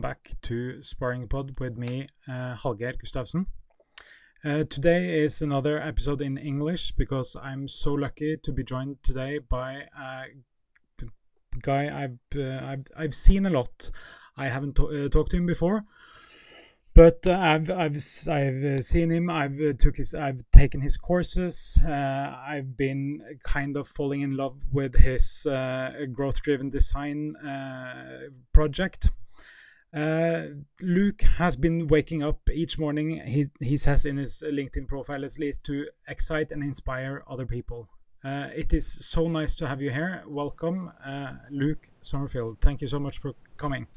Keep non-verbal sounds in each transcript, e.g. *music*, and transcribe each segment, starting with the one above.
welcome back to Sparring Pod with me, uh, Hallgeir. Uh, today is another episode in English because I'm so lucky to be joined today by a guy I've uh, I've, I've seen a lot. I haven't uh, talked to him before, but uh, I've I've I've seen him. I've uh, took his I've taken his courses. Uh, I've been kind of falling in love with his uh, growth-driven design project. Uh, Luke has been waking up each morning. He he says in his LinkedIn profile at least to excite and inspire other people. Uh, it is so nice to have you here. Welcome, uh, Luke Summerfield. Thank you so much for coming.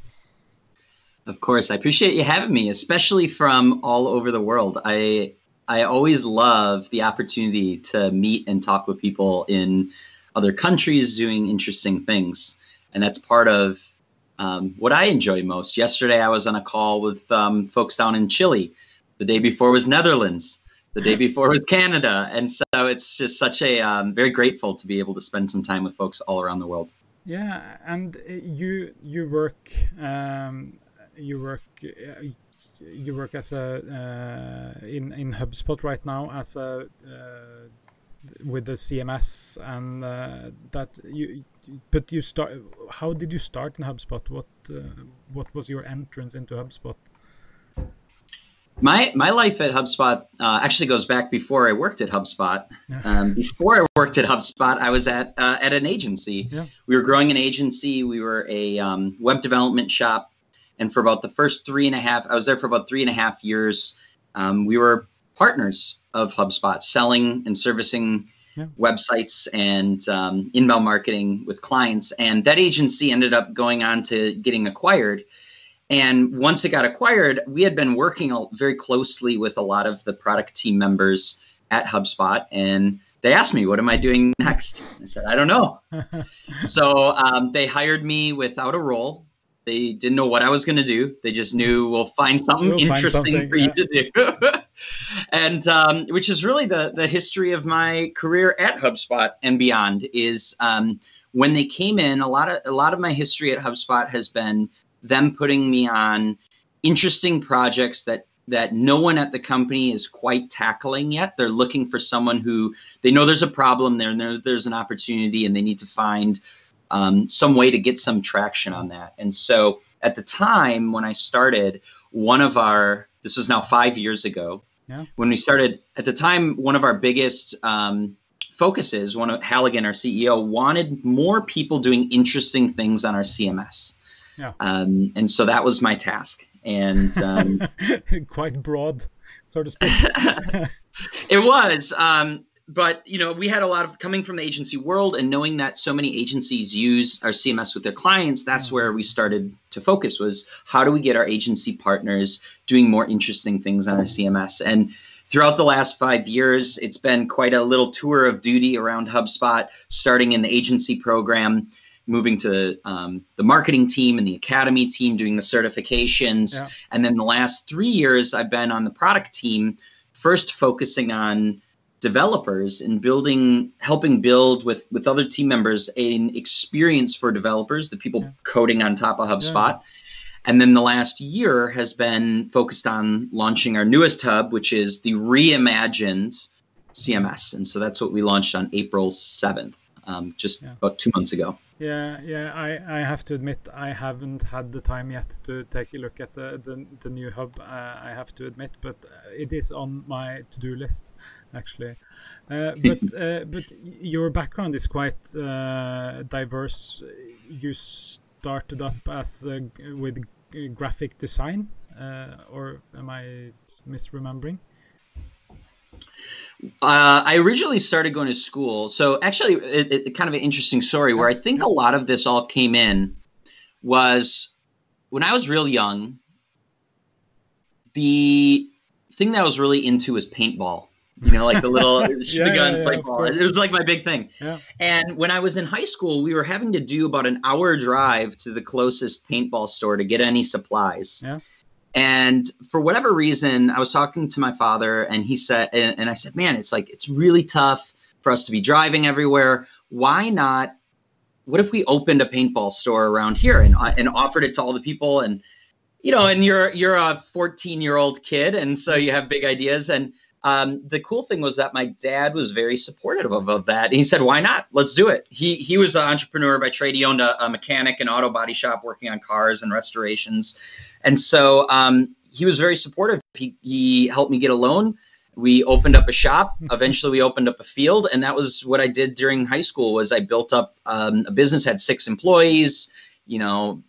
Of course, I appreciate you having me, especially from all over the world. I I always love the opportunity to meet and talk with people in other countries doing interesting things, and that's part of um, what I enjoy most. Yesterday, I was on a call with um, folks down in Chile. The day before was Netherlands. The day *laughs* before was Canada, and so it's just such a um, very grateful to be able to spend some time with folks all around the world. Yeah, and uh, you you work um, you work uh, you work as a uh, in in HubSpot right now as a uh, with the CMS and uh, that you but you start how did you start in HubSpot what uh, what was your entrance into HubSpot my my life at HubSpot uh, actually goes back before I worked at HubSpot. Um, before I worked at HubSpot, I was at uh, at an agency. Yeah. We were growing an agency. We were a um, web development shop, and for about the first three and a half, I was there for about three and a half years. Um, we were partners of HubSpot, selling and servicing Yeah. websites and um, inbound marketing with clients. And that agency ended up going on to getting acquired. And once it got acquired, we had been working very closely with a lot of the product team members at HubSpot. And they asked me, What am I doing next? I said, I don't know. *laughs* so um, they hired me without a role. They didn't know what I was going to do. They just knew we'll find something We'll find interesting something, for you to do. *laughs* and um, which is really the, the history of my career at HubSpot and beyond is um, when they came in, a lot of a lot of my history at HubSpot has been them putting me on interesting projects that that no one at the company is quite tackling yet. They're looking for someone who they know there's a problem there, and there, there's an opportunity, and they need to find um, some way to get some traction on that. And so at the time when I started, one of our this was now five years ago. Yeah. When we started at the time, one of our biggest um, focuses, one of Halligan, our CEO, wanted more people doing interesting things on our CMS. Yeah. Um, and so that was my task. And um, *laughs* quite broad so to speak *laughs* it was. Um, but you know, we had a lot of coming from the agency world and knowing that so many agencies use our CMS with their clients. That's Mhm. where we started to focus was how do we get our agency partners doing more interesting things on our CMS and. Throughout the last five years, it's been quite a little tour of duty around HubSpot, starting in the agency program, moving to um, the marketing team and the academy team, doing the certifications. Yeah. And then the last three years, I've been on the product team, first focusing on developers and building helping build with with other team members an experience for developers the people Yeah. coding on top of hubspot and then the last year has been focused on launching our newest hub which is the reimagined cms and so that's what we launched on april 7th um, just Yeah. about two months ago Yeah, yeah. I, I have to admit I haven't had the time yet to take a look at the the, the new hub. Uh, I have to admit, but uh, it is on my to do list actually. Uh, but *laughs* uh, but your background is quite uh, diverse. You started up as uh, with graphic design, uh, or am I misremembering? Uh, I originally started going to school. So actually, it, it, kind of an interesting story where I think a lot of this all came in was when I was real young. The thing that I was really into was paintball. You know, like the little *laughs* Yeah, the guns, yeah, yeah, ball. It was like my big thing. Yeah. And when I was in high school, we were having to do about an hour drive to the closest paintball store to get any supplies. Yeah. And for whatever reason, I was talking to my father, and he said, and, and I said, "Man, it's like it's really tough for us to be driving everywhere. Why not what if we opened a paintball store around here and uh, and offered it to all the people and you know and you're you're a 14 year old kid and so you have big ideas and um, the cool thing was that my dad was very supportive of, of that. He said, "Why not? Let's do it." He he was an entrepreneur by trade. He owned a, a mechanic and auto body shop, working on cars and restorations, and so um, he was very supportive. He he helped me get a loan. We opened up a shop. Eventually, we opened up a field, and that was what I did during high school. Was I built up um, a business, had six employees. You know,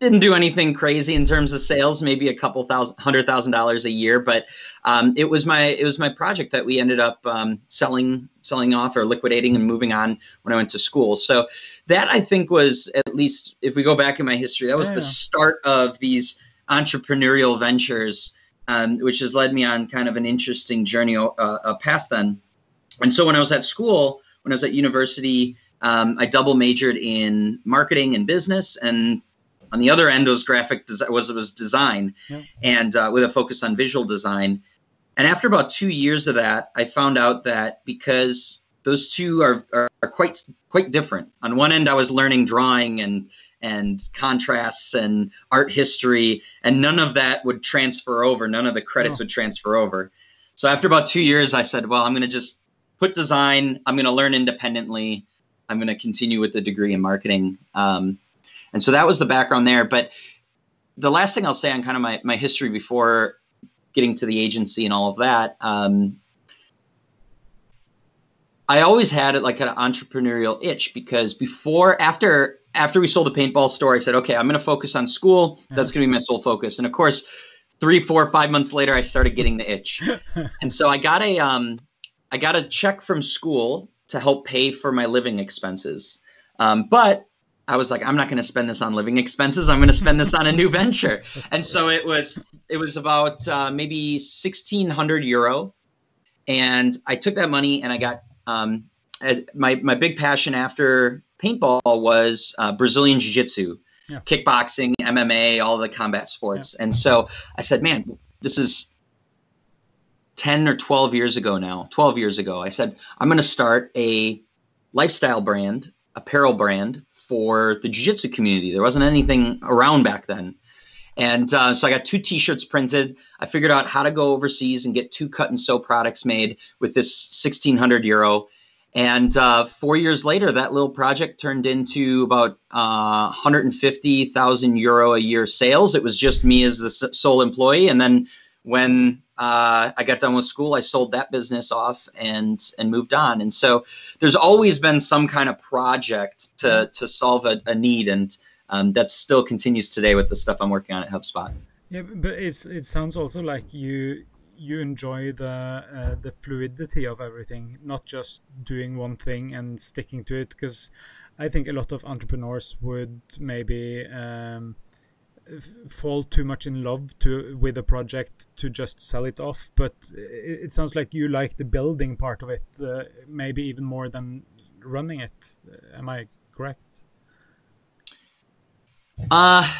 didn't do anything crazy in terms of sales, maybe a couple thousand, hundred thousand dollars a year, but um, it was my it was my project that we ended up um, selling selling off or liquidating and moving on when I went to school. So that I think was at least if we go back in my history, that was yeah. the start of these entrepreneurial ventures, um, which has led me on kind of an interesting journey uh, uh, past then. And so when I was at school, when I was at university, um, I double majored in marketing and business and on the other end was graphic design was was design yeah. and uh, with a focus on visual design. And after about two years of that i found out that because those two are, are, are quite quite different. On one end i was learning drawing and and contrasts and art history and none of that would transfer over. None of the credits oh. would transfer over. So after about two years i said well i'm going to just put design i'm going to learn independently. I'm going to continue with the degree in marketing. Um, and so that was the background there. But the last thing I'll say on kind of my, my history before getting to the agency and all of that, um, I always had it like an entrepreneurial itch because before, after, after we sold the paintball store, I said, okay, I'm going to focus on school. That's going to be my sole focus. And of course, three, four, five months later, I started getting the itch. *laughs* and so I got a, um, I got a check from school to help pay for my living expenses. Um, but I was like, I'm not going to spend this on living expenses. I'm going to spend this on a new *laughs* venture. And so it was, it was about uh, maybe 1600 euro. And I took that money and I got, um, my, my big passion after paintball was uh, Brazilian Jiu Jitsu, yeah. kickboxing, MMA, all the combat sports. Yeah. And so I said, man, this is 10 or 12 years ago now, 12 years ago. I said, I'm going to start a lifestyle brand, apparel brand for the jiu-jitsu community. There wasn't anything around back then. And uh, so I got two T-shirts printed. I figured out how to go overseas and get two cut and sew products made with this 1,600 euro. And uh, four years later, that little project turned into about uh, 150,000 euro a year sales. It was just me as the sole employee. And then when uh, I got done with school, I sold that business off and and moved on. And so there's always been some kind of project to mm-hmm. to solve a, a need, and um, that still continues today with the stuff I'm working on at HubSpot. Yeah, but it's it sounds also like you you enjoy the uh, the fluidity of everything, not just doing one thing and sticking to it. Because I think a lot of entrepreneurs would maybe. Um, fall too much in love to with a project to just sell it off but it, it sounds like you like the building part of it uh, maybe even more than running it. Am i correct? Uh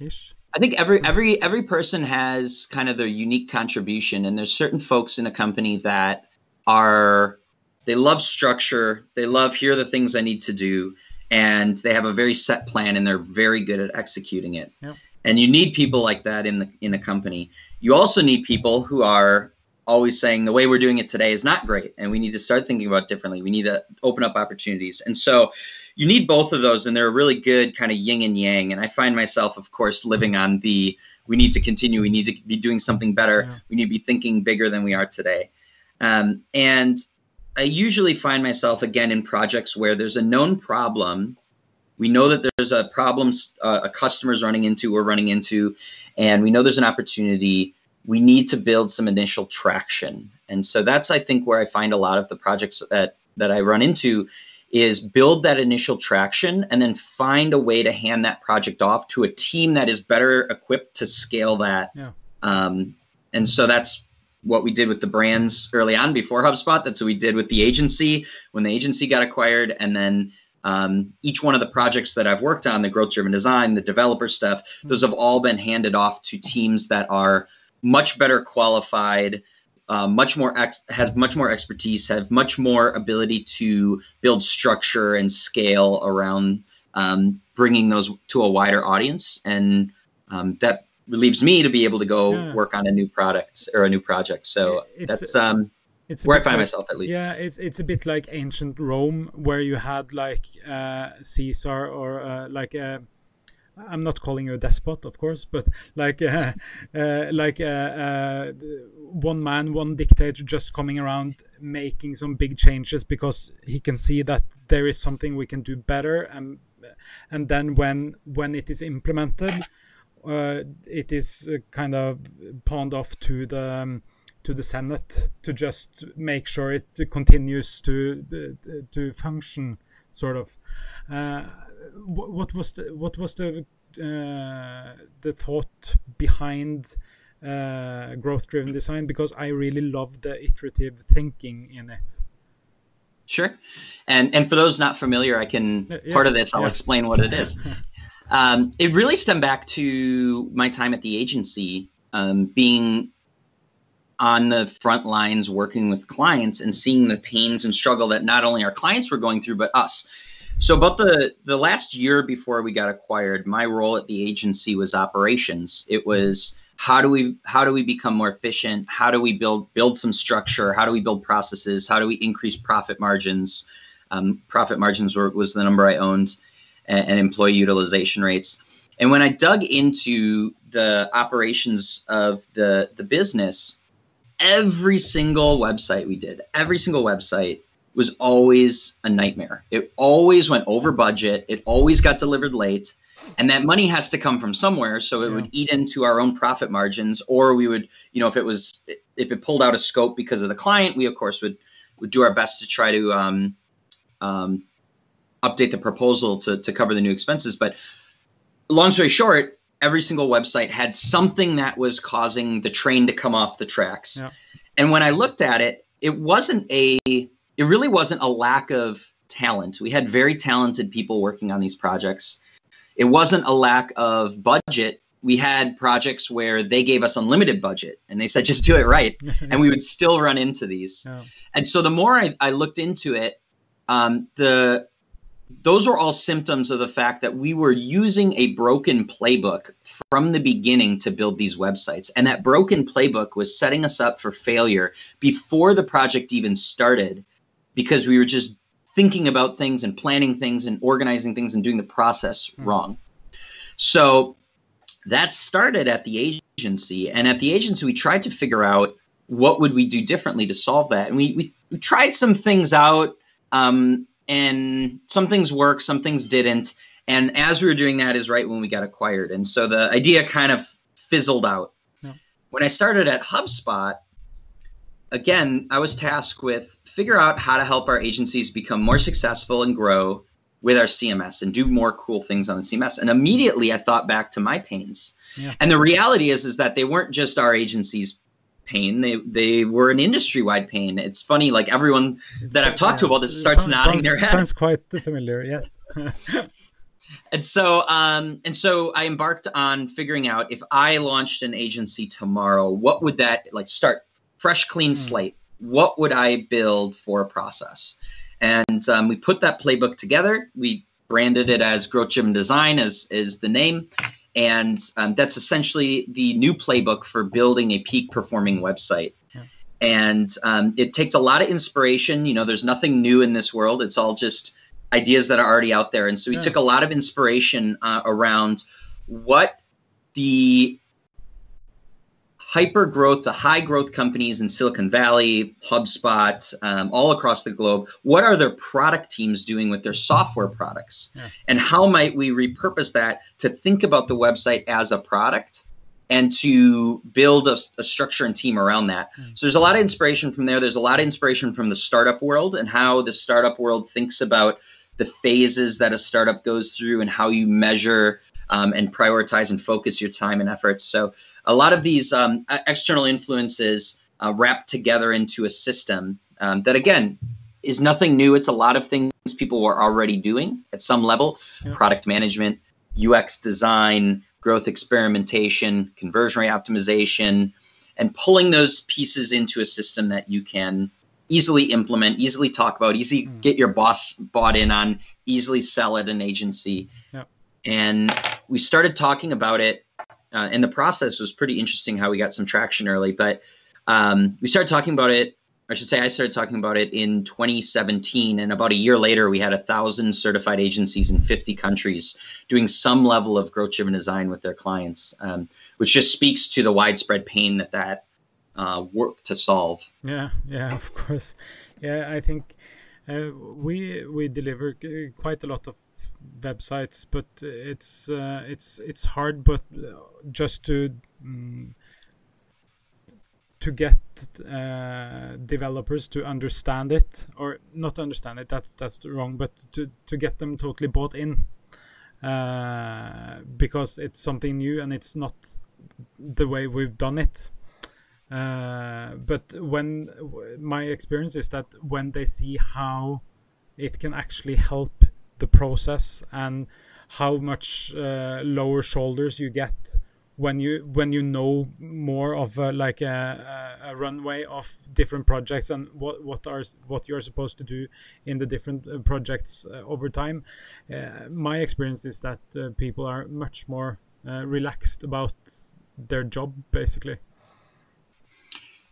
ish? I think every every every person has kind of their unique contribution and there's certain folks in a company that are they love structure they love here are the things i need to do and they have a very set plan and they're very good at executing it. Yep. And you need people like that in the in a company. You also need people who are always saying the way we're doing it today is not great and we need to start thinking about differently. We need to open up opportunities. And so you need both of those and they're a really good kind of yin and yang and I find myself of course living on the we need to continue, we need to be doing something better, yeah. we need to be thinking bigger than we are today. Um, and I usually find myself again in projects where there's a known problem. We know that there's a problem uh, a customer's running into or running into, and we know there's an opportunity. We need to build some initial traction, and so that's I think where I find a lot of the projects that that I run into is build that initial traction and then find a way to hand that project off to a team that is better equipped to scale that. Yeah. Um, and so that's what we did with the brands early on before HubSpot. That's what we did with the agency when the agency got acquired. And then um, each one of the projects that I've worked on, the growth driven design, the developer stuff, those have all been handed off to teams that are much better qualified, uh, much more ex- has much more expertise, have much more ability to build structure and scale around um, bringing those to a wider audience, and um, that relieves me to be able to go yeah. work on a new product or a new project. So it's, that's um, it's where I find like, myself at least. Yeah, it's it's a bit like ancient Rome, where you had like uh, Caesar or uh, like. Uh, I'm not calling you a despot, of course, but like uh, *laughs* uh, like uh, uh, one man, one dictator, just coming around making some big changes because he can see that there is something we can do better, and and then when when it is implemented, it is uh, kind of pawned off to the um, to the Senate to just make sure it continues to to, function, sort of what was the what was the uh, the thought behind uh, growth driven design because I really love the iterative thinking in it. Sure, and and for those not familiar, I can uh, yeah, part of this. I'll yeah. explain what it is. *laughs* um, it really stemmed back to my time at the agency, um, being on the front lines working with clients and seeing the pains and struggle that not only our clients were going through but us so about the the last year before we got acquired, my role at the agency was operations. It was how do we how do we become more efficient? How do we build build some structure? How do we build processes? How do we increase profit margins? Um, profit margins were, was the number I owned, and, and employee utilization rates. And when I dug into the operations of the the business, every single website we did, every single website was always a nightmare. It always went over budget. It always got delivered late. And that money has to come from somewhere. So it yeah. would eat into our own profit margins, or we would, you know, if it was, if it pulled out a scope because of the client, we of course would would do our best to try to um, um, update the proposal to to cover the new expenses. But long story short, every single website had something that was causing the train to come off the tracks. Yeah. And when I looked at it, it wasn't a it really wasn't a lack of talent. We had very talented people working on these projects. It wasn't a lack of budget. We had projects where they gave us unlimited budget and they said, just do it right. *laughs* and we would still run into these. Yeah. And so the more I, I looked into it, um, the those are all symptoms of the fact that we were using a broken playbook from the beginning to build these websites. And that broken playbook was setting us up for failure before the project even started because we were just thinking about things and planning things and organizing things and doing the process mm. wrong. So that started at the agency. And at the agency, we tried to figure out what would we do differently to solve that. And we, we, we tried some things out, um, and some things worked, some things didn't. And as we were doing that is right when we got acquired. And so the idea kind of fizzled out. Yeah. When I started at HubSpot, again, I was tasked with figure out how to help our agencies become more successful and grow with our CMS and do more cool things on the CMS. And immediately I thought back to my pains. Yeah. And the reality is is that they weren't just our agency's pain. They they were an industry wide pain. It's funny, like everyone it's, that I've talked yeah, to about this starts sounds, nodding sounds, their head. Sounds quite familiar, yes. *laughs* and so um and so I embarked on figuring out if I launched an agency tomorrow, what would that like start fresh, clean mm. slate. What would I build for a process? And um, we put that playbook together. We branded it as Growth Driven Design, as is the name. And um, that's essentially the new playbook for building a peak performing website. Yeah. And um, it takes a lot of inspiration. You know, there's nothing new in this world. It's all just ideas that are already out there. And so we yeah. took a lot of inspiration uh, around what the hyper growth, the high growth companies in Silicon Valley, HubSpot, um, all across the globe, what are their product teams doing with their software products? Yeah. And how might we repurpose that to think about the website as a product and to build a, a structure and team around that? Mm. So there's a lot of inspiration from there. There's a lot of inspiration from the startup world and how the startup world thinks about the phases that a startup goes through and how you measure um, and prioritize and focus your time and efforts. So a lot of these um, external influences uh, wrapped together into a system um, that again is nothing new. It's a lot of things people were already doing at some level: yeah. product management, UX design, growth experimentation, conversion rate optimization, and pulling those pieces into a system that you can easily implement, easily talk about, easily mm. get your boss bought in on, easily sell at an agency. Yep. And we started talking about it, uh, and the process was pretty interesting how we got some traction early. But um, we started talking about it. I should say I started talking about it in 2017, and about a year later, we had a thousand certified agencies in 50 countries doing some level of growth-driven design with their clients, um, which just speaks to the widespread pain that that uh, work to solve. Yeah, yeah, of course. Yeah, I think uh, we we deliver quite a lot of websites, but it's uh, it's it's hard, but uh, just to um, to get uh, developers to understand it, or not understand it. That's that's wrong, but to to get them totally bought in, uh, because it's something new and it's not the way we've done it. Uh, but when my experience is that when they see how it can actually help the process and how much uh, lower shoulders you get when you when you know more of uh, like a, a, runway of different projects and what what are what you're supposed to do in the different uh, projects uh, over time. Uh, my experience is that people are much more relaxed about their job basically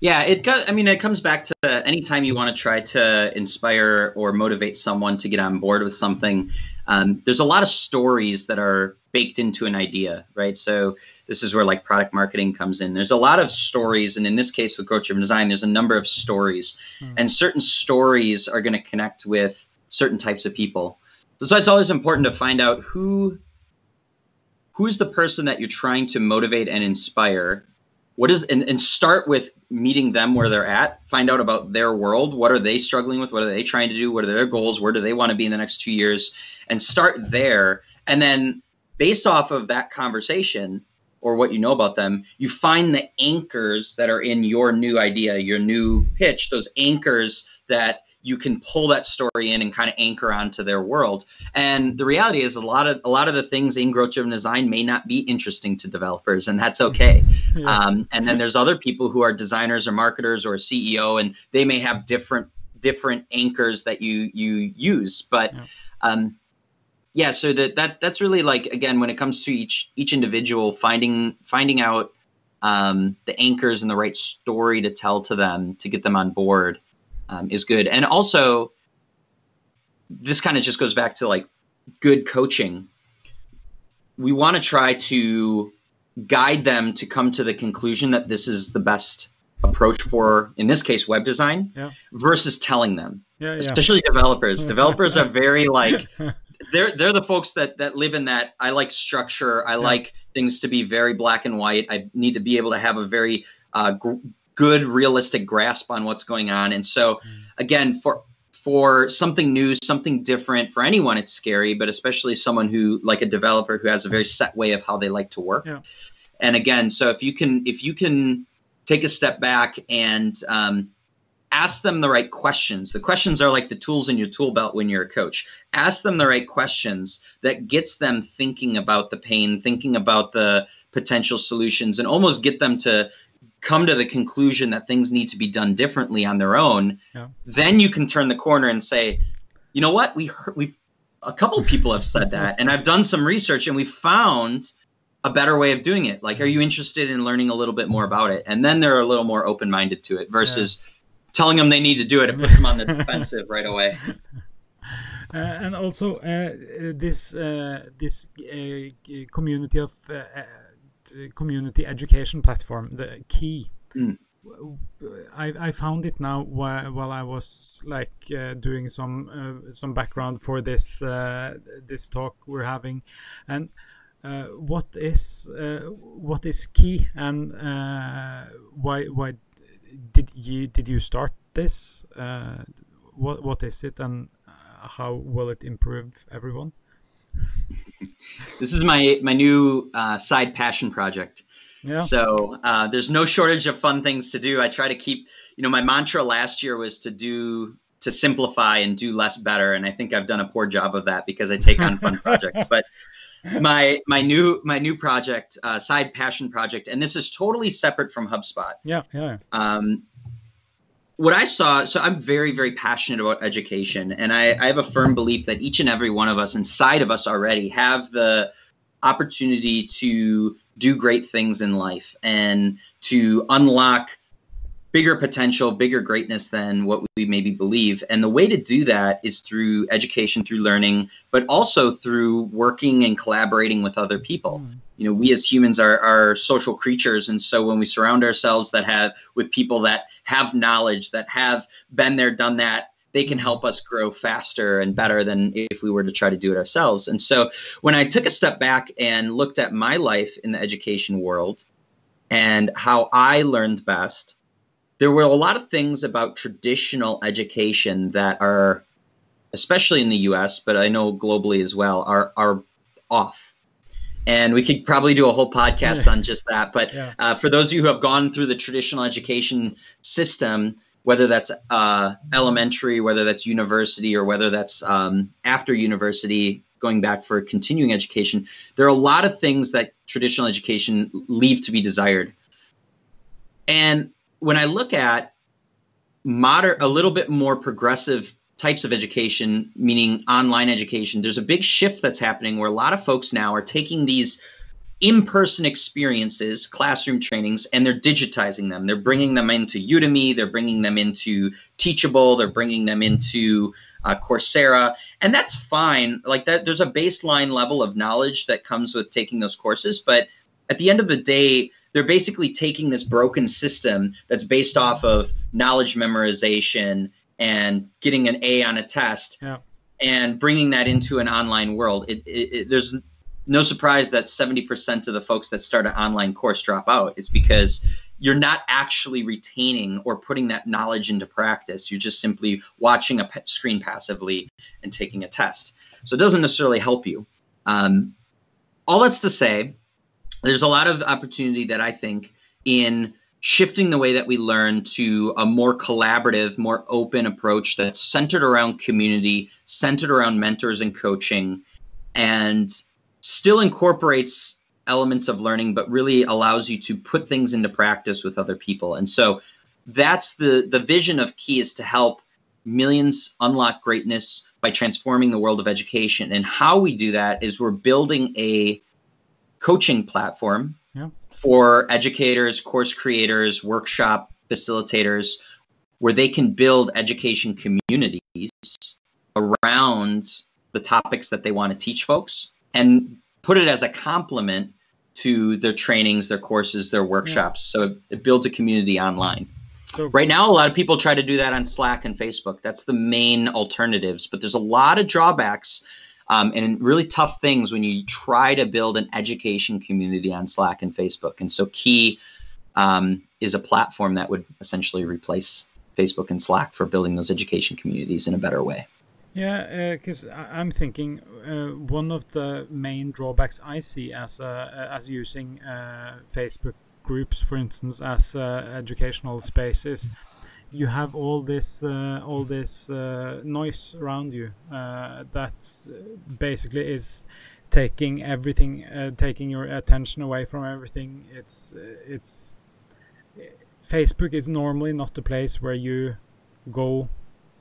yeah, it got, I mean, it comes back to anytime you want to try to inspire or motivate someone to get on board with something. Um, there's a lot of stories that are baked into an idea, right? So this is where like product marketing comes in. There's a lot of stories, and in this case with growth driven design, there's a number of stories, mm. and certain stories are going to connect with certain types of people. So it's always important to find out who who's the person that you're trying to motivate and inspire what is and, and start with meeting them where they're at find out about their world what are they struggling with what are they trying to do what are their goals where do they want to be in the next two years and start there. And then based off of that conversation or what you know about them you find the anchors that are in your new idea your new pitch those anchors that you can pull that story in and kind of anchor onto their world. And the reality is a lot of a lot of the things in growth driven design may not be interesting to developers, and that's okay. *laughs* yeah. um, and then there's other people who are designers or marketers or CEO, and they may have different different anchors that you you use. But yeah. um, yeah, so that that that's really like again when it comes to each each individual finding finding out um, the anchors and the right story to tell to them to get them on board um, is good. And also, this kind of just goes back to like good coaching. We want to try to guide them to come to the conclusion that this is the best approach for, in this case, web design yeah. versus telling them. Yeah, yeah. Especially developers. *laughs* developers are very like they're they're the folks that that live in that I like structure. I like things to be very black and white. I need to be able to have a very uh, gr- good realistic grasp on what's going on and so mm. again for for something new something different for anyone it's scary but especially someone who like a developer who has a very set way of how they like to work yeah. and again so if you can if you can take a step back and um, ask them the right questions the questions are like the tools in your tool belt when you're a coach ask them the right questions that gets them thinking about the pain thinking about the potential solutions and almost get them to come to the conclusion that things need to be done differently on their own, yeah. then you can turn the corner and say, you know what, we we a couple people have said that, and I've done some research and we found a better way of doing it. Like, are you interested in learning a little bit more about it? And then they're a little more open minded to it versus yeah. telling them they need to do it. It puts them on the defensive right away. *laughs* Uh, and also uh, this uh, this uh, community of uh, community education platform, the key. Mm. I, I found it now while, while I was like uh, doing some uh, some background for this uh, this talk we're having, and uh, what is uh, what is key and uh, why why did you did you start this? what what is it and how will it improve everyone? *laughs* this is my my new uh, side passion project. Yeah. So uh, there's no shortage of fun things to do. I try to keep, you know, my mantra last year was to do to simplify and do less better, and I think I've done a poor job of that because I take on fun *laughs* projects. But my my new my new project, uh, side passion project, and this is totally separate from HubSpot. Yeah, yeah. Um, what I saw, so I'm very, very passionate about education, and I, I have a firm belief that each and every one of us inside of us already have the opportunity to do great things in life and to unlock bigger potential, bigger greatness than what we maybe believe. And the way to do that is through education, through learning, but also through working and collaborating with other people. Mm. You know, we as humans are, are social creatures. And so when we surround ourselves that have with people that have knowledge, that have been there, done that, they can help us grow faster and better than if we were to try to do it ourselves. And so when I took a step back and looked at my life in the education world and how I learned best, there were a lot of things about traditional education that are, especially in the U.S., but I know globally as well, are are off. And we could probably do a whole podcast on just that. But yeah. uh, for those of you who have gone through the traditional education system, whether that's uh, elementary, whether that's university, or whether that's um, after university, going back for continuing education, there are a lot of things that traditional education leave to be desired. And when I look at modern, a little bit more progressive types of education, meaning online education, there's a big shift that's happening where a lot of folks now are taking these in-person experiences, classroom trainings, and they're digitizing them. They're bringing them into Udemy. They're bringing them into Teachable. They're bringing them into uh, Coursera, and that's fine. Like that, there's a baseline level of knowledge that comes with taking those courses. But at the end of the day, they're basically taking this broken system that's based off of knowledge memorization and getting an A on a test yeah. and bringing that into an online world. It, it, it, there's no surprise that 70% of the folks that start an online course drop out. It's because you're not actually retaining or putting that knowledge into practice. You're just simply watching a screen passively and taking a test. So it doesn't necessarily help you. Um, all that's to say, there's a lot of opportunity that I think in shifting the way that we learn to a more collaborative, more open approach that's centered around community, centered around mentors and coaching, and still incorporates elements of learning, but really allows you to put things into practice with other people. And so that's the the vision of Key is to help millions unlock greatness by transforming the world of education. And how we do that is we're building a coaching platform yeah. for educators, course creators, workshop facilitators, where they can build education communities around the topics that they want to teach folks and put it as a complement to their trainings, their courses, their workshops. Yeah. So it, it, builds a community online. So, right now, a lot of people try to do that on Slack and Facebook. That's the main alternatives, but there's a lot of drawbacks um, and really tough things when you try to build an education community on Slack and Facebook. And so Key um, is a platform that would essentially replace Facebook and Slack for building those education communities in a better way. Yeah, because uh, I'm thinking uh, one of the main drawbacks I see as uh, as using uh, Facebook groups, for instance, as uh, educational spaces you have all this uh, all this uh, noise around you uh, that basically is taking everything uh, taking your attention away from everything. It's it's facebook is normally not the place where you go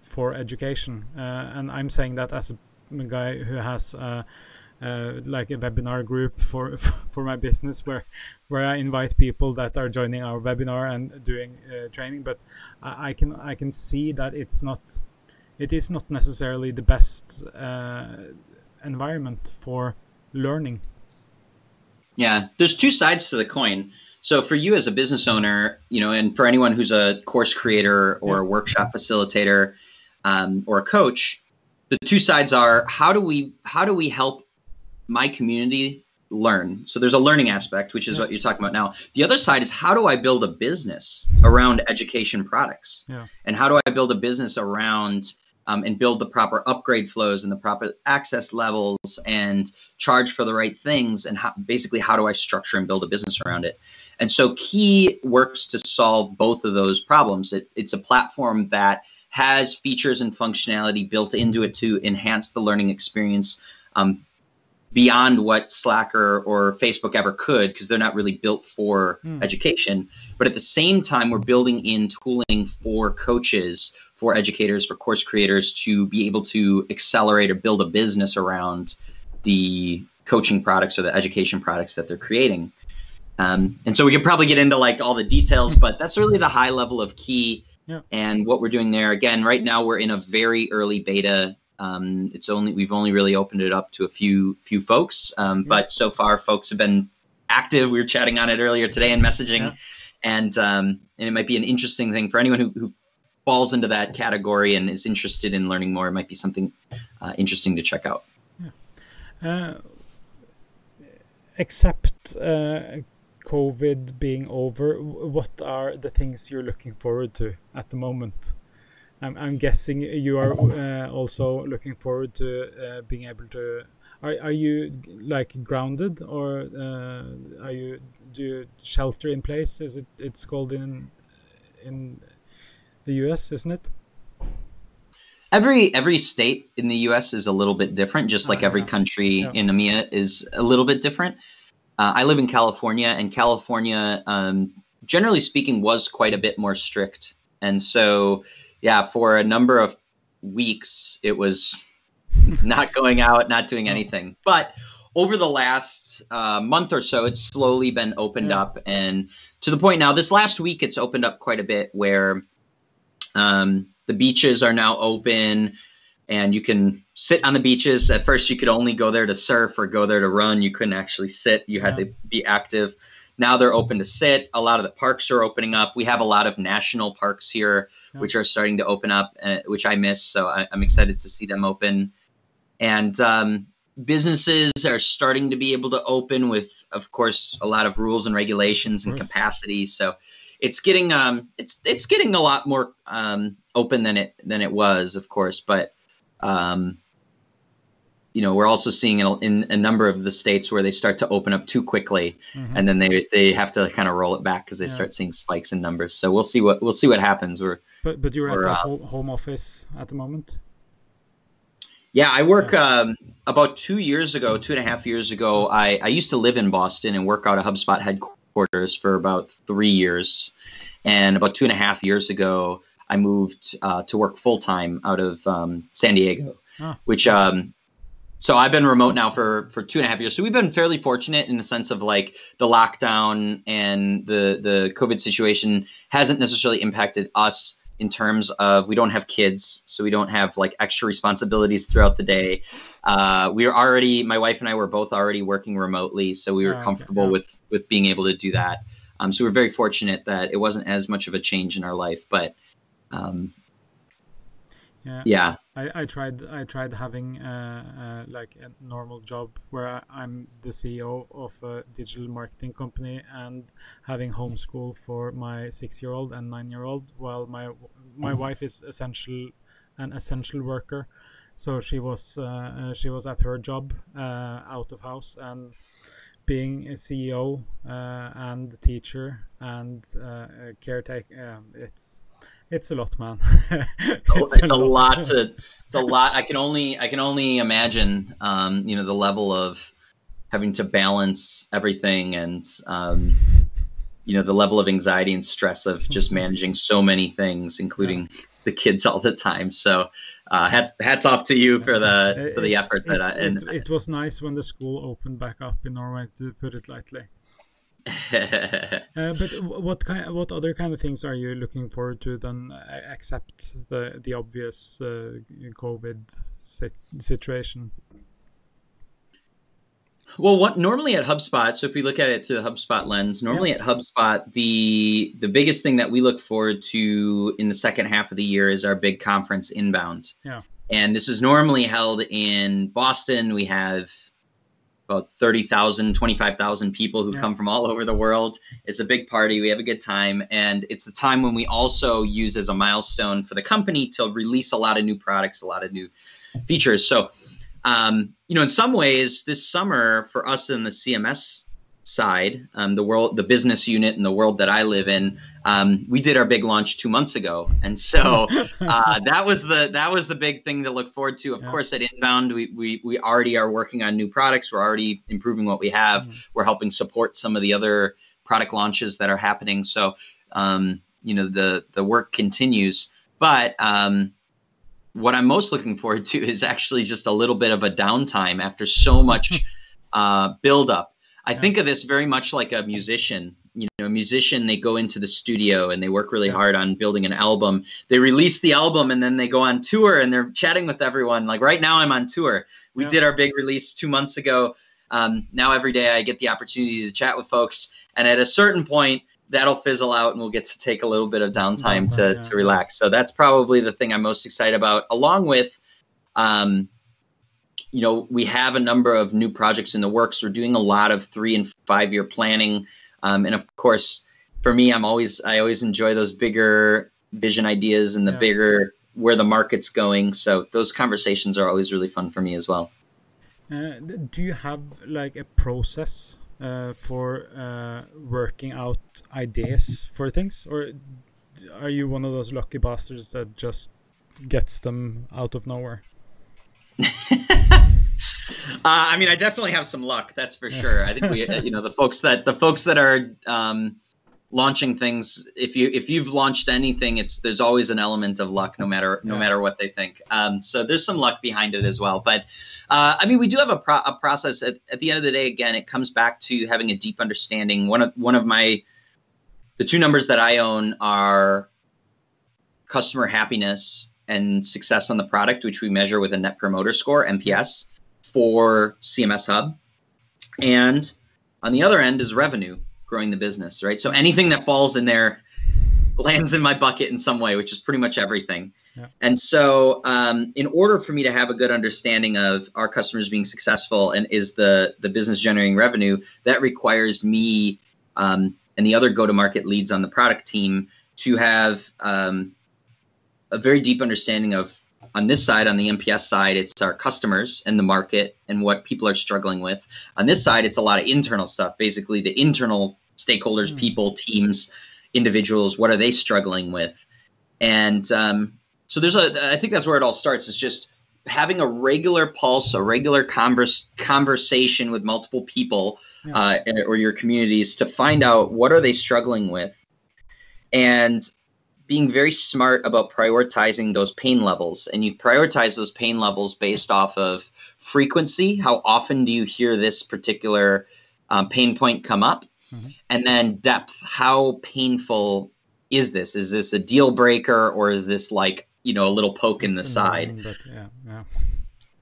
for education. Uh, and i'm saying that as a guy who has uh, like a webinar group for *laughs* for my business where where I invite people that are joining our webinar and doing uh, training. But I, I, can I can see that it's not it is not necessarily the best uh, environment for learning. Yeah, there's two sides to the coin. So for you as a business owner, you know, and for anyone who's a course creator or yeah. a workshop facilitator um, or a coach, the two sides are how do we how do we help my community learn. So there's a learning aspect, which is yeah. what you're talking about now. The other side is how do I build a business around education products? Yeah. And how do I build a business around um, and build the proper upgrade flows and the proper access levels and charge for the right things? And how, basically, how do I structure and build a business around it? And so Key works to solve both of those problems. It, it's a platform that has features and functionality built into it to enhance the learning experience um, beyond what Slack or, or Facebook ever could because they're not really built for Mm. education. But at the same time, we're building in tooling for coaches, for educators, for course creators to be able to accelerate or build a business around the coaching products or the education products that they're creating. Um, and so we could probably get into like all the details, but that's really the high level of key Yeah. and what we're doing there. Again, right now we're in a very early beta. Um, it's only we've only really opened it up to a few few folks, um, but so far folks have been active. We were chatting on it earlier today and messaging, Yeah. and um, and it might be an interesting thing for anyone who, who falls into that category and is interested in learning more. It might be something uh, interesting to check out. Uh, except uh, COVID being over, what are the things you're looking forward to at the moment? I'm, I'm guessing you are uh, also looking forward to uh, being able to. Are, are you like grounded or uh, are you do you shelter in place? Is it it's called in in the US, isn't it? Every every state in the U.S. is a little bit different, just like Ah, every yeah. country Yeah. in EMEA is a little bit different. Uh, I live in California, and California, um, generally speaking, was quite a bit more strict. And so, yeah, for a number of weeks, it was *laughs* not going out, not doing anything. But over the last uh, month or so, it's slowly been opened Yeah. up, and to the point now, this last week, it's opened up quite a bit where um, the beaches are now open and you can sit on the beaches. At first, you could only go there to surf or go there to run. You couldn't actually sit, you had Yeah. to be active. Now they're open to sit. A lot of the parks are opening up. We have a lot of national parks here, Yeah. which are starting to open up, uh, which I miss. So I, I'm excited to see them open. And um, businesses are starting to be able to open with, of course, a lot of rules and regulations and capacity. So it's getting um it's it's getting a lot more um open than it than it was of course but um you know we're also seeing in, a- in a number of the states where they start to open up too quickly Mhm. and then they they have to kind of roll it back because they Yeah. start seeing spikes in numbers so we'll see what we'll see what happens we're But but you're at the uh, home office at the moment. Yeah, I work um, about two years ago, two and a half years ago. I, I used to live in Boston and work out of HubSpot headquarters for about three years. And about two and a half years ago, I moved uh, to work full time out of um, San Diego, Ah. which um, so I've been remote now for for two and a half years. So we've been fairly fortunate in the sense of like the lockdown and the the COVID situation hasn't necessarily impacted us in terms of we don't have kids, so we don't have like extra responsibilities throughout the day. Uh, we are already my wife and I were both already working remotely, so we were okay, comfortable with with being able to do that. Um, so we're very fortunate that it wasn't as much of a change in our life, but um, Yeah. yeah, I, I tried I tried having uh, uh, like a normal job where I, I'm the CEO of a digital marketing company and having homeschool for my six year old and nine year old while my my wife is essential an essential worker. So she was uh, uh, she was at her job uh, out of house and being a CEO uh, and teacher and uh, caretaker um, it's it's a lot man. *laughs* It's, a lot. to it's a lot. I can only i can only imagine um you know the level of having to balance everything and um you know the level of anxiety and stress of just managing so many things including the kids all the time. So uh hats, hats off to you for the *laughs* for the It's- effort that I, and it, it was nice when the school opened back up in Norway, to put it lightly. *laughs* Uh, but what kind, what other kind of things are you looking forward to then, uh, except the the obvious uh, COVID sit- situation? Well, what normally at HubSpot, so if we look at it through the HubSpot lens, normally at HubSpot, the the biggest thing that we look forward to in the second half of the year is our big conference inbound. Yeah. And this is normally held in Boston. We have about 30,000, 25,000 people who Yeah. come from all over the world. It's a big party. We have a good time. And it's the time when we also use as a milestone for the company to release a lot of new products, a lot of new features. So, um, you know, in some ways, this summer for us in the CMS side, um, the world, the business unit, and the world that I live in, um, we did our big launch two months ago, and so *laughs* uh, that was the that was the big thing to look forward to. Of yeah. course, at Inbound, we, we we already are working on new products. We're already improving what we have. Mm-hmm. We're helping support some of the other product launches that are happening. So, um, you know, the the work continues. But um, what I'm most looking forward to is actually just a little bit of a downtime after so much *laughs* uh, build I think of this very much like a musician. You know, a musician, they go into the studio and they work really hard on building an album. They release the album and then they go on tour and they're chatting with everyone. Like right now, I'm on tour. We yeah. did our big release two months ago. Um, now every day I get the opportunity to chat with folks. And at a certain point, that'll fizzle out and we'll get to take a little bit of downtime to, yeah. to relax. So that's probably the thing I'm most excited about, along with um, you know, we have a number of new projects in the works. We're doing a lot of three and five year planning. Um, and of course, for me, I'm always, I always enjoy those bigger vision ideas and the yeah. bigger where the market's going. So those conversations are always really fun for me as well. Uh, do you have like a process uh, for uh, working out ideas for things, or are you one of those lucky bastards that just gets them out of nowhere? *laughs* Uh, I mean, I definitely have some luck. That's for sure. I think we, *laughs* you know, the folks that the folks that are um, launching things. If you if you've launched anything, it's there's always an element of luck, no matter no yeah. matter what they think. Um, so there's some luck behind it as well. But uh, I mean, we do have a, pro- a process. At, at the end of the day, again, it comes back to having a deep understanding. One of one of my the two numbers that I own are customer happiness and success on the product, which we measure with a Net Promoter Score (NPS) for CMS Hub. And on the other end is revenue, growing the business, right? So anything that falls in there lands in my bucket in some way, which is pretty much everything. Yeah. And so, um, in order for me to have a good understanding of our customers being successful and is the the business generating revenue, that requires me um, and the other go to market leads on the product team to have um, a very deep understanding of on this side, on the NPS side, it's our customers and the market and what people are struggling with. On this side, it's a lot of internal stuff, basically the internal stakeholders, mm. people, teams, individuals. What are they struggling with? And um, so there's a, I think that's where it all starts. Is just having a regular pulse, a regular converse, conversation with multiple people yeah. uh, or your communities to find out what are they struggling with. And being very smart about prioritizing those pain levels. And you prioritize those pain levels based off of frequency. How often do you hear this particular um, pain point come up? Mm-hmm. And then depth. How painful is this? Is this a deal breaker or is this like, you know, a little poke it's in the side? But yeah, yeah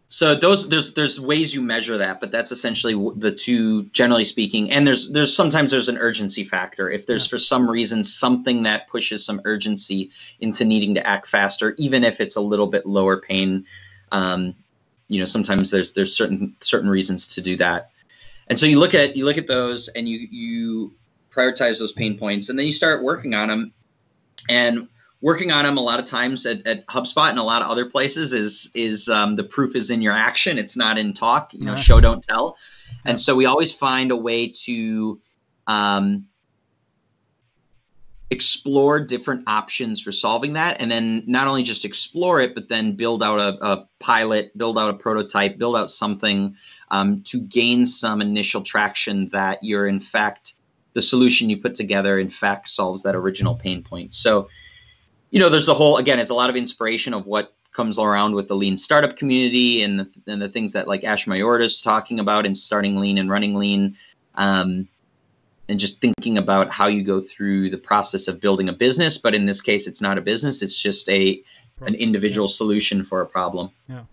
so those there's there's ways you measure that but that's essentially the two generally speaking and there's there's sometimes there's an urgency factor. If there's yeah. for some reason something that pushes some urgency into needing to act faster even if it's a little bit lower pain um, you know sometimes there's there's certain certain reasons to do that. And so you look at you look at those and you you prioritize those pain points and then you start working on them and working on them a lot of times at, at HubSpot and a lot of other places is is um, the proof is in your action. It's not in talk. You know, show don't tell. And so we always find a way to um, explore different options for solving that, and then not only just explore it, but then build out a, a pilot, build out a prototype, build out something um, to gain some initial traction that you're in fact the solution you put together in fact solves that original pain point. So you know, there's the whole again, it's a lot of inspiration of what comes around with the lean startup community and the, and the things that like Ash Maurya is talking about in starting lean and running lean. Um, and just thinking about how you go through the process of building a business, but in this case, it's not a business; it's just a an individual yeah. solution for a problem. Yeah,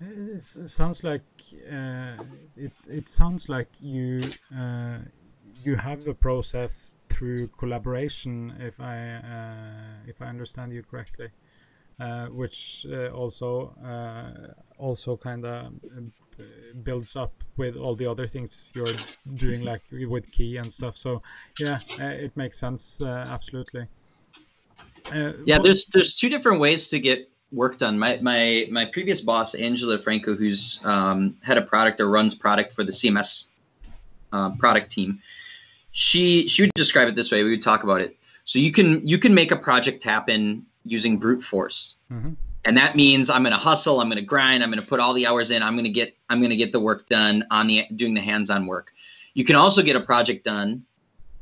it sounds like uh, it. It sounds like you uh, you have the process through collaboration, if I uh, if I understand you correctly, uh, which uh, also uh, also kind of uh, builds up with all the other things you're doing, *laughs* like with key and stuff. So yeah, uh, it makes sense absolutely. yeah, there's there's two different ways to get work done. My my my previous boss, Angela Franco, who's um, head of product or runs product for the CMS uh, product team. She she would describe it this way. We would talk about it. So you can you can make a project happen using brute force. Mm-hmm. And that means I'm going to hustle, I'm going to grind, I'm going to put all the hours in, I'm going to get I'm going to get the work done on the doing the hands-on work. You can also get a project done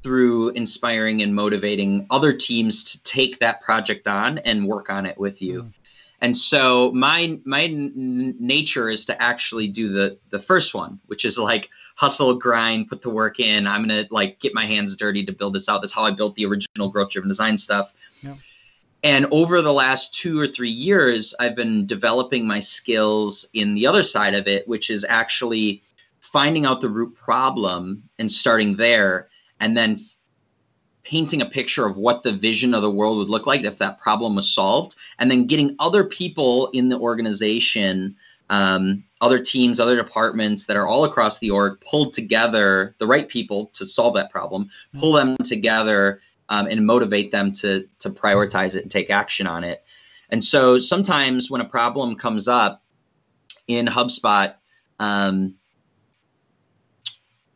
through inspiring and motivating other teams to take that project on and work on it with you. Mm. And so my my n- nature is to actually do the the first one, which is like hustle, grind, put the work in. I'm gonna like get my hands dirty to build this out. That's how I built the original growth driven design stuff. Yeah. And over the last two or three years, I've been developing my skills in the other side of it, which is actually finding out the root problem and starting there, and then painting a picture of what the vision of the world would look like if that problem was solved, and then getting other people in the organization, um, other teams, other departments that are all across the org pulled together, the right people to solve that problem, pull them together um, and motivate them to to prioritize it and take action on it. And so sometimes when a problem comes up in HubSpot, um,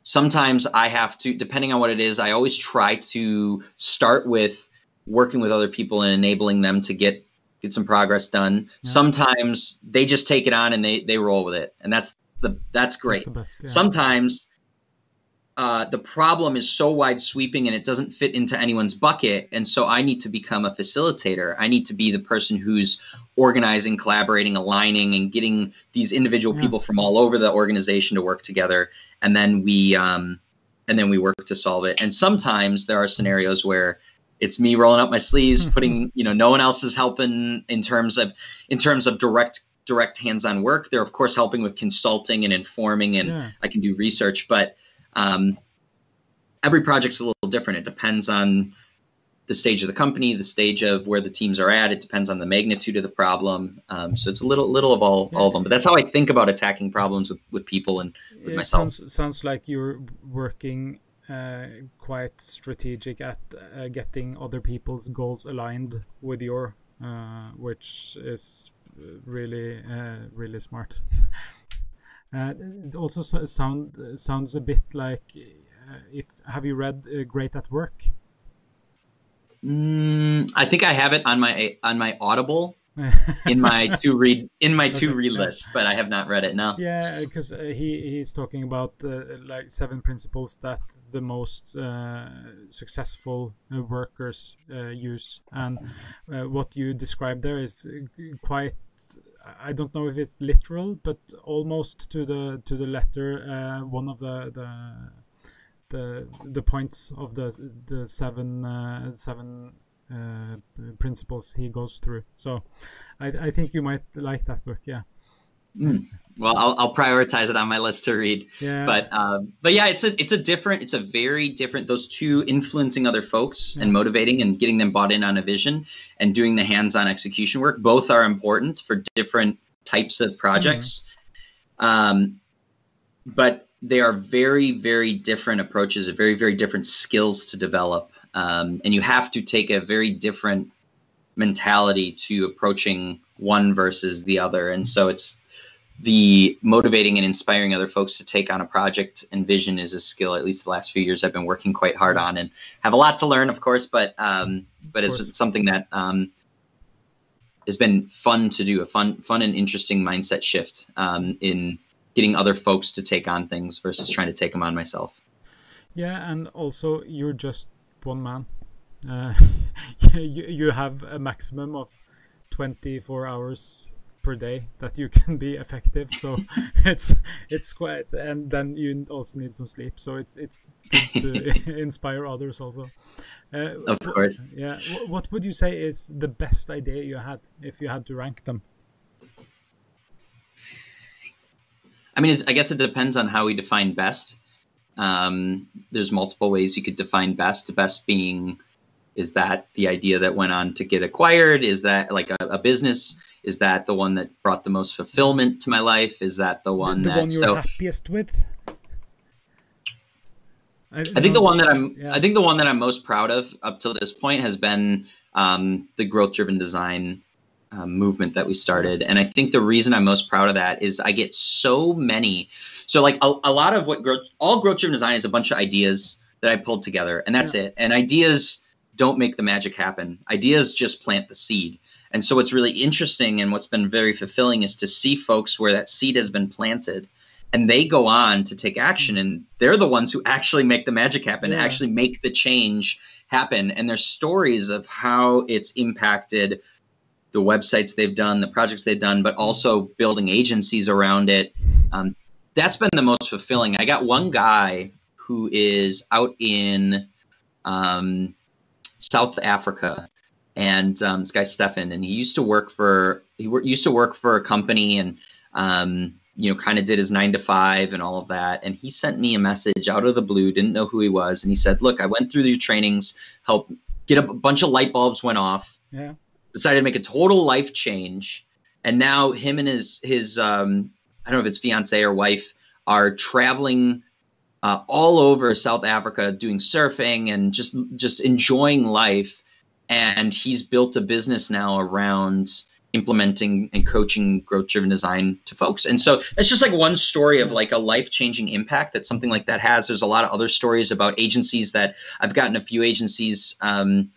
sometimes I have to, depending on what it is, I always try to start with working with other people and enabling them to get get some progress done. Yeah. Sometimes they just take it on and they they roll with it, and that's the that's great. That's best, yeah. Sometimes uh, the problem is so wide sweeping and it doesn't fit into anyone's bucket. And so I need to become a facilitator. I need to be the person who's organizing, collaborating, aligning, and getting these individual yeah. people from all over the organization to work together. And then we um, and then we work to solve it. And sometimes there are scenarios where it's me rolling up my sleeves, putting you know no one else is helping in terms of in terms of direct direct hands-on work. They're of course helping with consulting and informing, and yeah. I can do research, but um, every project's a little different. It depends on the stage of the company, the stage of where the teams are at. It depends on the magnitude of the problem. Um, so it's a little little of all, all of them. But that's how I think about attacking problems with, with people and with it myself. Sounds, sounds like you're working uh, quite strategic at uh, getting other people's goals aligned with your, uh, which is really uh, really smart. *laughs* Uh, it also sound sounds a bit like uh, if have you read uh, Great at Work? Mm, I think I have it on my on my Audible *laughs* in my to read in my to read list, but I have not read it now. Yeah, because uh, he he's talking about uh, like seven principles that the most uh, successful uh, workers uh, use, and uh, what you described there is quite. I don't know if it's literal, but almost to the to the letter. one of the the the the points of the the seven seven uh, principles he goes through. So I, I think you might like that book. Yeah. Mm. Well, I'll, I'll prioritize it on my list to read. Yeah. But um, but yeah, it's a it's a different it's a very different those two influencing other folks yeah. and motivating and getting them bought in on a vision and doing the hands-on execution work. Both are important for different types of projects. Mm-hmm. Um, but they are very very different approaches, very very different skills to develop. Um, and you have to take a very different mentality to approaching one versus the other. And so it's the motivating and inspiring other folks to take on a project and vision is a skill at least the last few years i've been working quite hard on and have a lot to learn of course but um, but it's something that um, has been fun to do a fun fun and interesting mindset shift um, in getting other folks to take on things versus trying to take them on myself yeah and also you're just one man. Uh, *laughs* you, you have a maximum of 24 hours per day that you *laughs* can be effective so *laughs* it's it's quite and then you also need some sleep so it's it's good to inspire others also. Uh, of course. yeah what would you say is the best idea you had if you had to rank them? I mean i guess it depends on how we define best um, there's multiple ways you could define best. The best being is that the idea that went on to get acquired? Is that like a, a business? Is that the one that brought the most fulfillment to my life? Is that the one the, the that one you're so, happiest with? I, I think the one that I'm yeah. I think the one that I'm most proud of up till this point has been um, the growth driven design um, movement that we started. And I think the reason I'm most proud of that is I get so many. So like a, a lot of what growth, all growth driven design is a bunch of ideas that I pulled together, and that's yeah. it. And ideas don't make the magic happen. Ideas just plant the seed. And so what's really interesting and what's been very fulfilling is to see folks where that seed has been planted and they go on to take action and they're the ones who actually make the magic happen yeah. actually make the change happen and there's stories of how it's impacted the websites they've done the projects they've done but also building agencies around it um, that's been the most fulfilling i got one guy who is out in um, south africa and um, this guy stefan and he used to work for he used to work for a company and um, you know, kind of did his nine to five and all of that. And he sent me a message out of the blue, didn't know who he was. And he said, Look, I went through your trainings, help get a bunch of light bulbs went off. Yeah. Decided to make a total life change. And now him and his his um, I don't know if it's fiance or wife are traveling uh, all over South Africa doing surfing and just just enjoying life. And he's built a business now around implementing and coaching growth driven design to folks. And so it's just like one story of like a life changing impact that something like that has. There's a lot of other stories about agencies that I've gotten a few agencies um,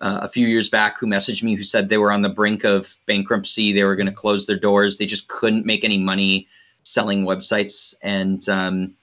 uh, a few years back who messaged me who said they were on the brink of bankruptcy. They were going to close their doors. They just couldn't make any money selling websites. And um,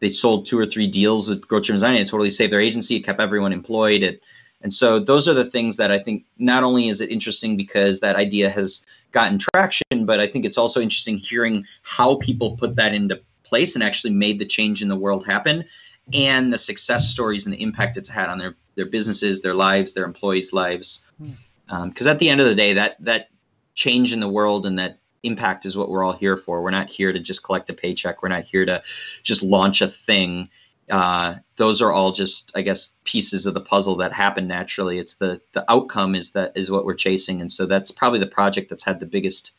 they sold two or three deals with driven design. It totally saved their agency. It kept everyone employed. It and so those are the things that I think not only is it interesting because that idea has gotten traction, but I think it's also interesting hearing how people put that into place and actually made the change in the world happen and the success stories and the impact it's had on their their businesses, their lives, their employees' lives. Because hmm. um, at the end of the day, that that change in the world and that impact is what we're all here for. We're not here to just collect a paycheck. We're not here to just launch a thing uh, those are all just i guess pieces of the puzzle that happen naturally it's the the outcome is that is what we're chasing and so that's probably the project that's had the biggest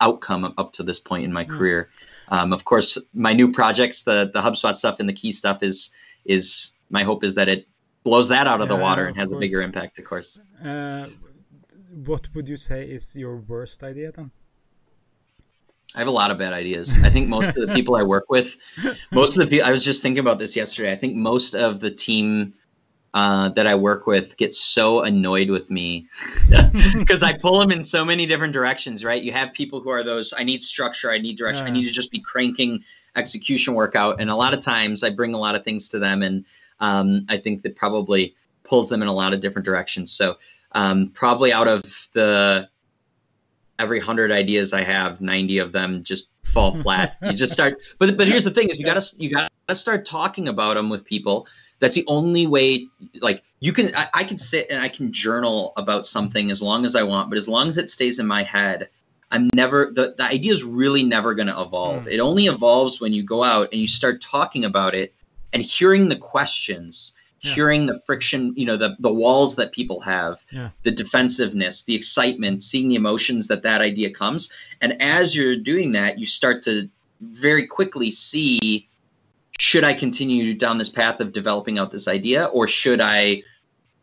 outcome up to this point in my mm. career um, of course my new projects the the hubspot stuff and the key stuff is is my hope is that it blows that out of yeah, the water and has course. a bigger impact of course uh, what would you say is your worst idea then I have a lot of bad ideas. I think most of the people I work with, *laughs* most of the people, I was just thinking about this yesterday. I think most of the team uh, that I work with get so annoyed with me *laughs* *laughs* because I pull them in so many different directions, right? You have people who are those, I need structure, I need direction, yeah. I need to just be cranking execution workout. And a lot of times I bring a lot of things to them. And um, I think that probably pulls them in a lot of different directions. So um, probably out of the every hundred ideas I have, ninety of them just fall flat. *laughs* you just start, but but here's the thing: is you gotta you gotta start talking about them with people. That's the only way. Like you can, I, I can sit and I can journal about something as long as I want, but as long as it stays in my head, I'm never the, the idea is really never going to evolve. Mm. It only evolves when you go out and you start talking about it and hearing the questions yeah. hearing the friction, you know, the the walls that people have, yeah. the defensiveness, the excitement, seeing the emotions that that idea comes, and as you're doing that, you start to very quickly see should I continue down this path of developing out this idea or should I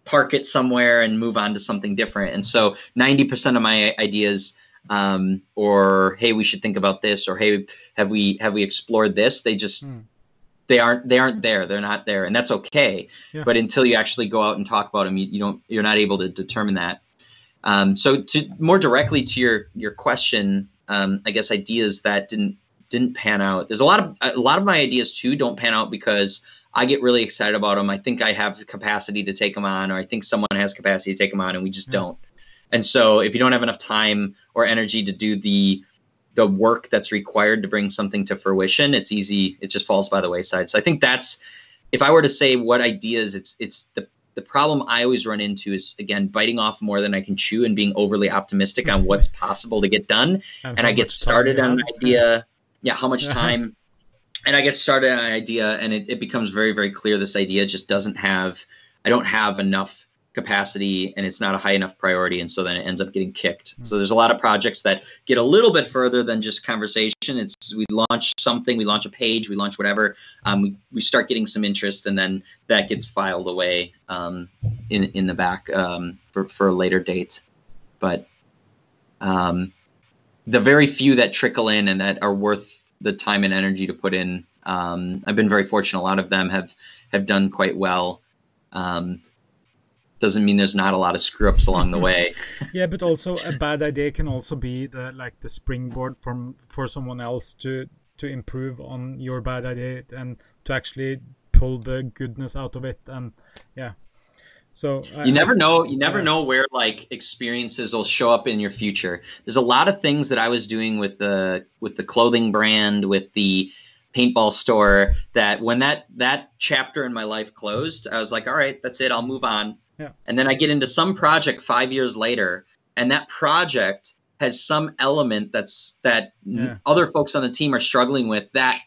park it somewhere and move on to something different? And so 90% of my ideas um, or hey, we should think about this or hey, have we have we explored this? They just mm they aren't they aren't there they're not there and that's okay yeah. but until you actually go out and talk about them you, you don't you're not able to determine that um, so to more directly to your your question um, i guess ideas that didn't didn't pan out there's a lot of a lot of my ideas too don't pan out because i get really excited about them i think i have the capacity to take them on or i think someone has capacity to take them on and we just yeah. don't and so if you don't have enough time or energy to do the the work that's required to bring something to fruition, it's easy. It just falls by the wayside. So I think that's if I were to say what ideas, it's it's the the problem I always run into is again biting off more than I can chew and being overly optimistic on *laughs* what's possible to get done. and, and I get started on an idea. Yeah, how much time? and I get started on an idea, and it, it becomes very very clear this idea just doesn't have. I don't have enough capacity and it's not a high enough priority and so then it ends up getting kicked mm-hmm. so there's a lot of projects that get a little bit further than just conversation it's we launch something we launch a page we launch whatever um, we, we start getting some interest and then that gets filed away um, in in the back um, for for a later date but um, the very few that trickle in and that are worth the time and energy to put in. Um, I've been very fortunate. A lot of them have have done quite well. Um, doesn't mean there's not a lot of screw ups along the *laughs* way. yeah, but also a bad idea can also be the like the springboard from for someone else to to improve on your bad idea and to actually pull the goodness out of it. And yeah, so you never know. You never know where like experiences will show up in your future. There's a lot of things that I was doing with the with the clothing brand, with the paintball store that when that that chapter in my life closed, I was like, all right, that's it. I'll move on. Yeah. And then I get into some project five years later, and that project has some element that's that yeah. other folks on the team are struggling with that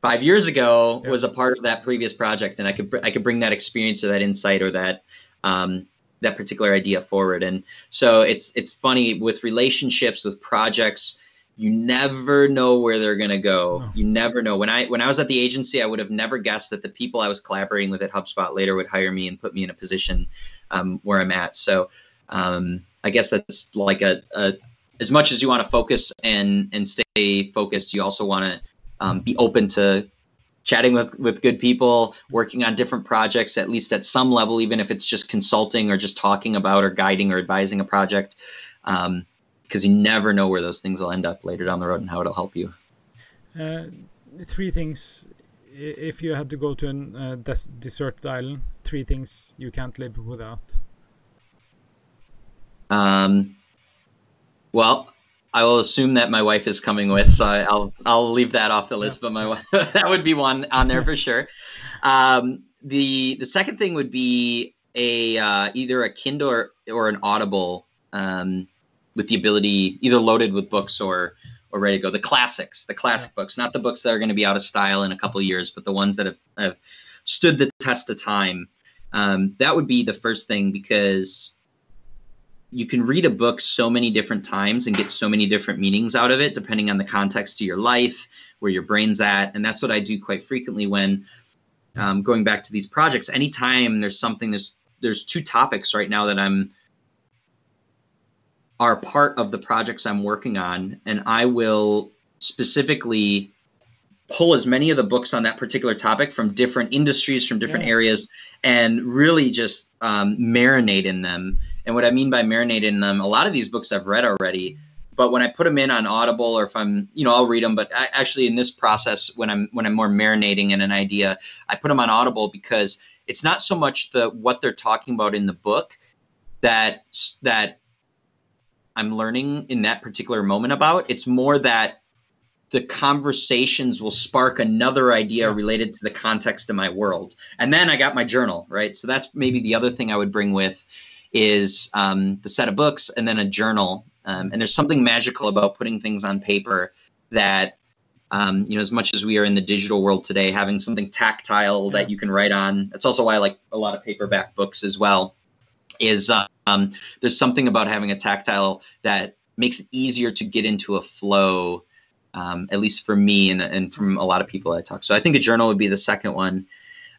five years ago yeah. was a part of that previous project, and I could I could bring that experience or that insight or that um, that particular idea forward. And so it's it's funny with relationships with projects you never know where they're going to go you never know when i when i was at the agency i would have never guessed that the people i was collaborating with at hubspot later would hire me and put me in a position um, where i'm at so um, i guess that's like a, a, as much as you want to focus and and stay focused you also want to um, be open to chatting with with good people working on different projects at least at some level even if it's just consulting or just talking about or guiding or advising a project um, because you never know where those things will end up later down the road and how it'll help you. Uh, three things. If you had to go to a uh, des- deserted island, three things you can't live without. Um, well, I will assume that my wife is coming with, so I, will I'll leave that off the list. Yeah. But my wife, *laughs* that would be one on there for sure. Um, the the second thing would be a uh, either a Kindle or, or an Audible um, with the ability either loaded with books or or ready to go. The classics, the classic yeah. books, not the books that are going to be out of style in a couple of years, but the ones that have, have stood the test of time. Um, that would be the first thing because you can read a book so many different times and get so many different meanings out of it, depending on the context of your life, where your brain's at. And that's what I do quite frequently when um, going back to these projects. Anytime there's something, there's there's two topics right now that I'm are part of the projects I'm working on, and I will specifically pull as many of the books on that particular topic from different industries, from different yeah. areas, and really just um, marinate in them. And what I mean by marinate in them, a lot of these books I've read already, but when I put them in on Audible or if I'm, you know, I'll read them. But I, actually, in this process, when I'm when I'm more marinating in an idea, I put them on Audible because it's not so much the what they're talking about in the book that that I'm learning in that particular moment about. It's more that the conversations will spark another idea related to the context of my world. And then I got my journal, right? So that's maybe the other thing I would bring with is um, the set of books and then a journal. Um, and there's something magical about putting things on paper that, um, you know, as much as we are in the digital world today, having something tactile that you can write on. That's also why I like a lot of paperback books as well is um, there's something about having a tactile that makes it easier to get into a flow, um, at least for me and, and from a lot of people I talk. So I think a journal would be the second one.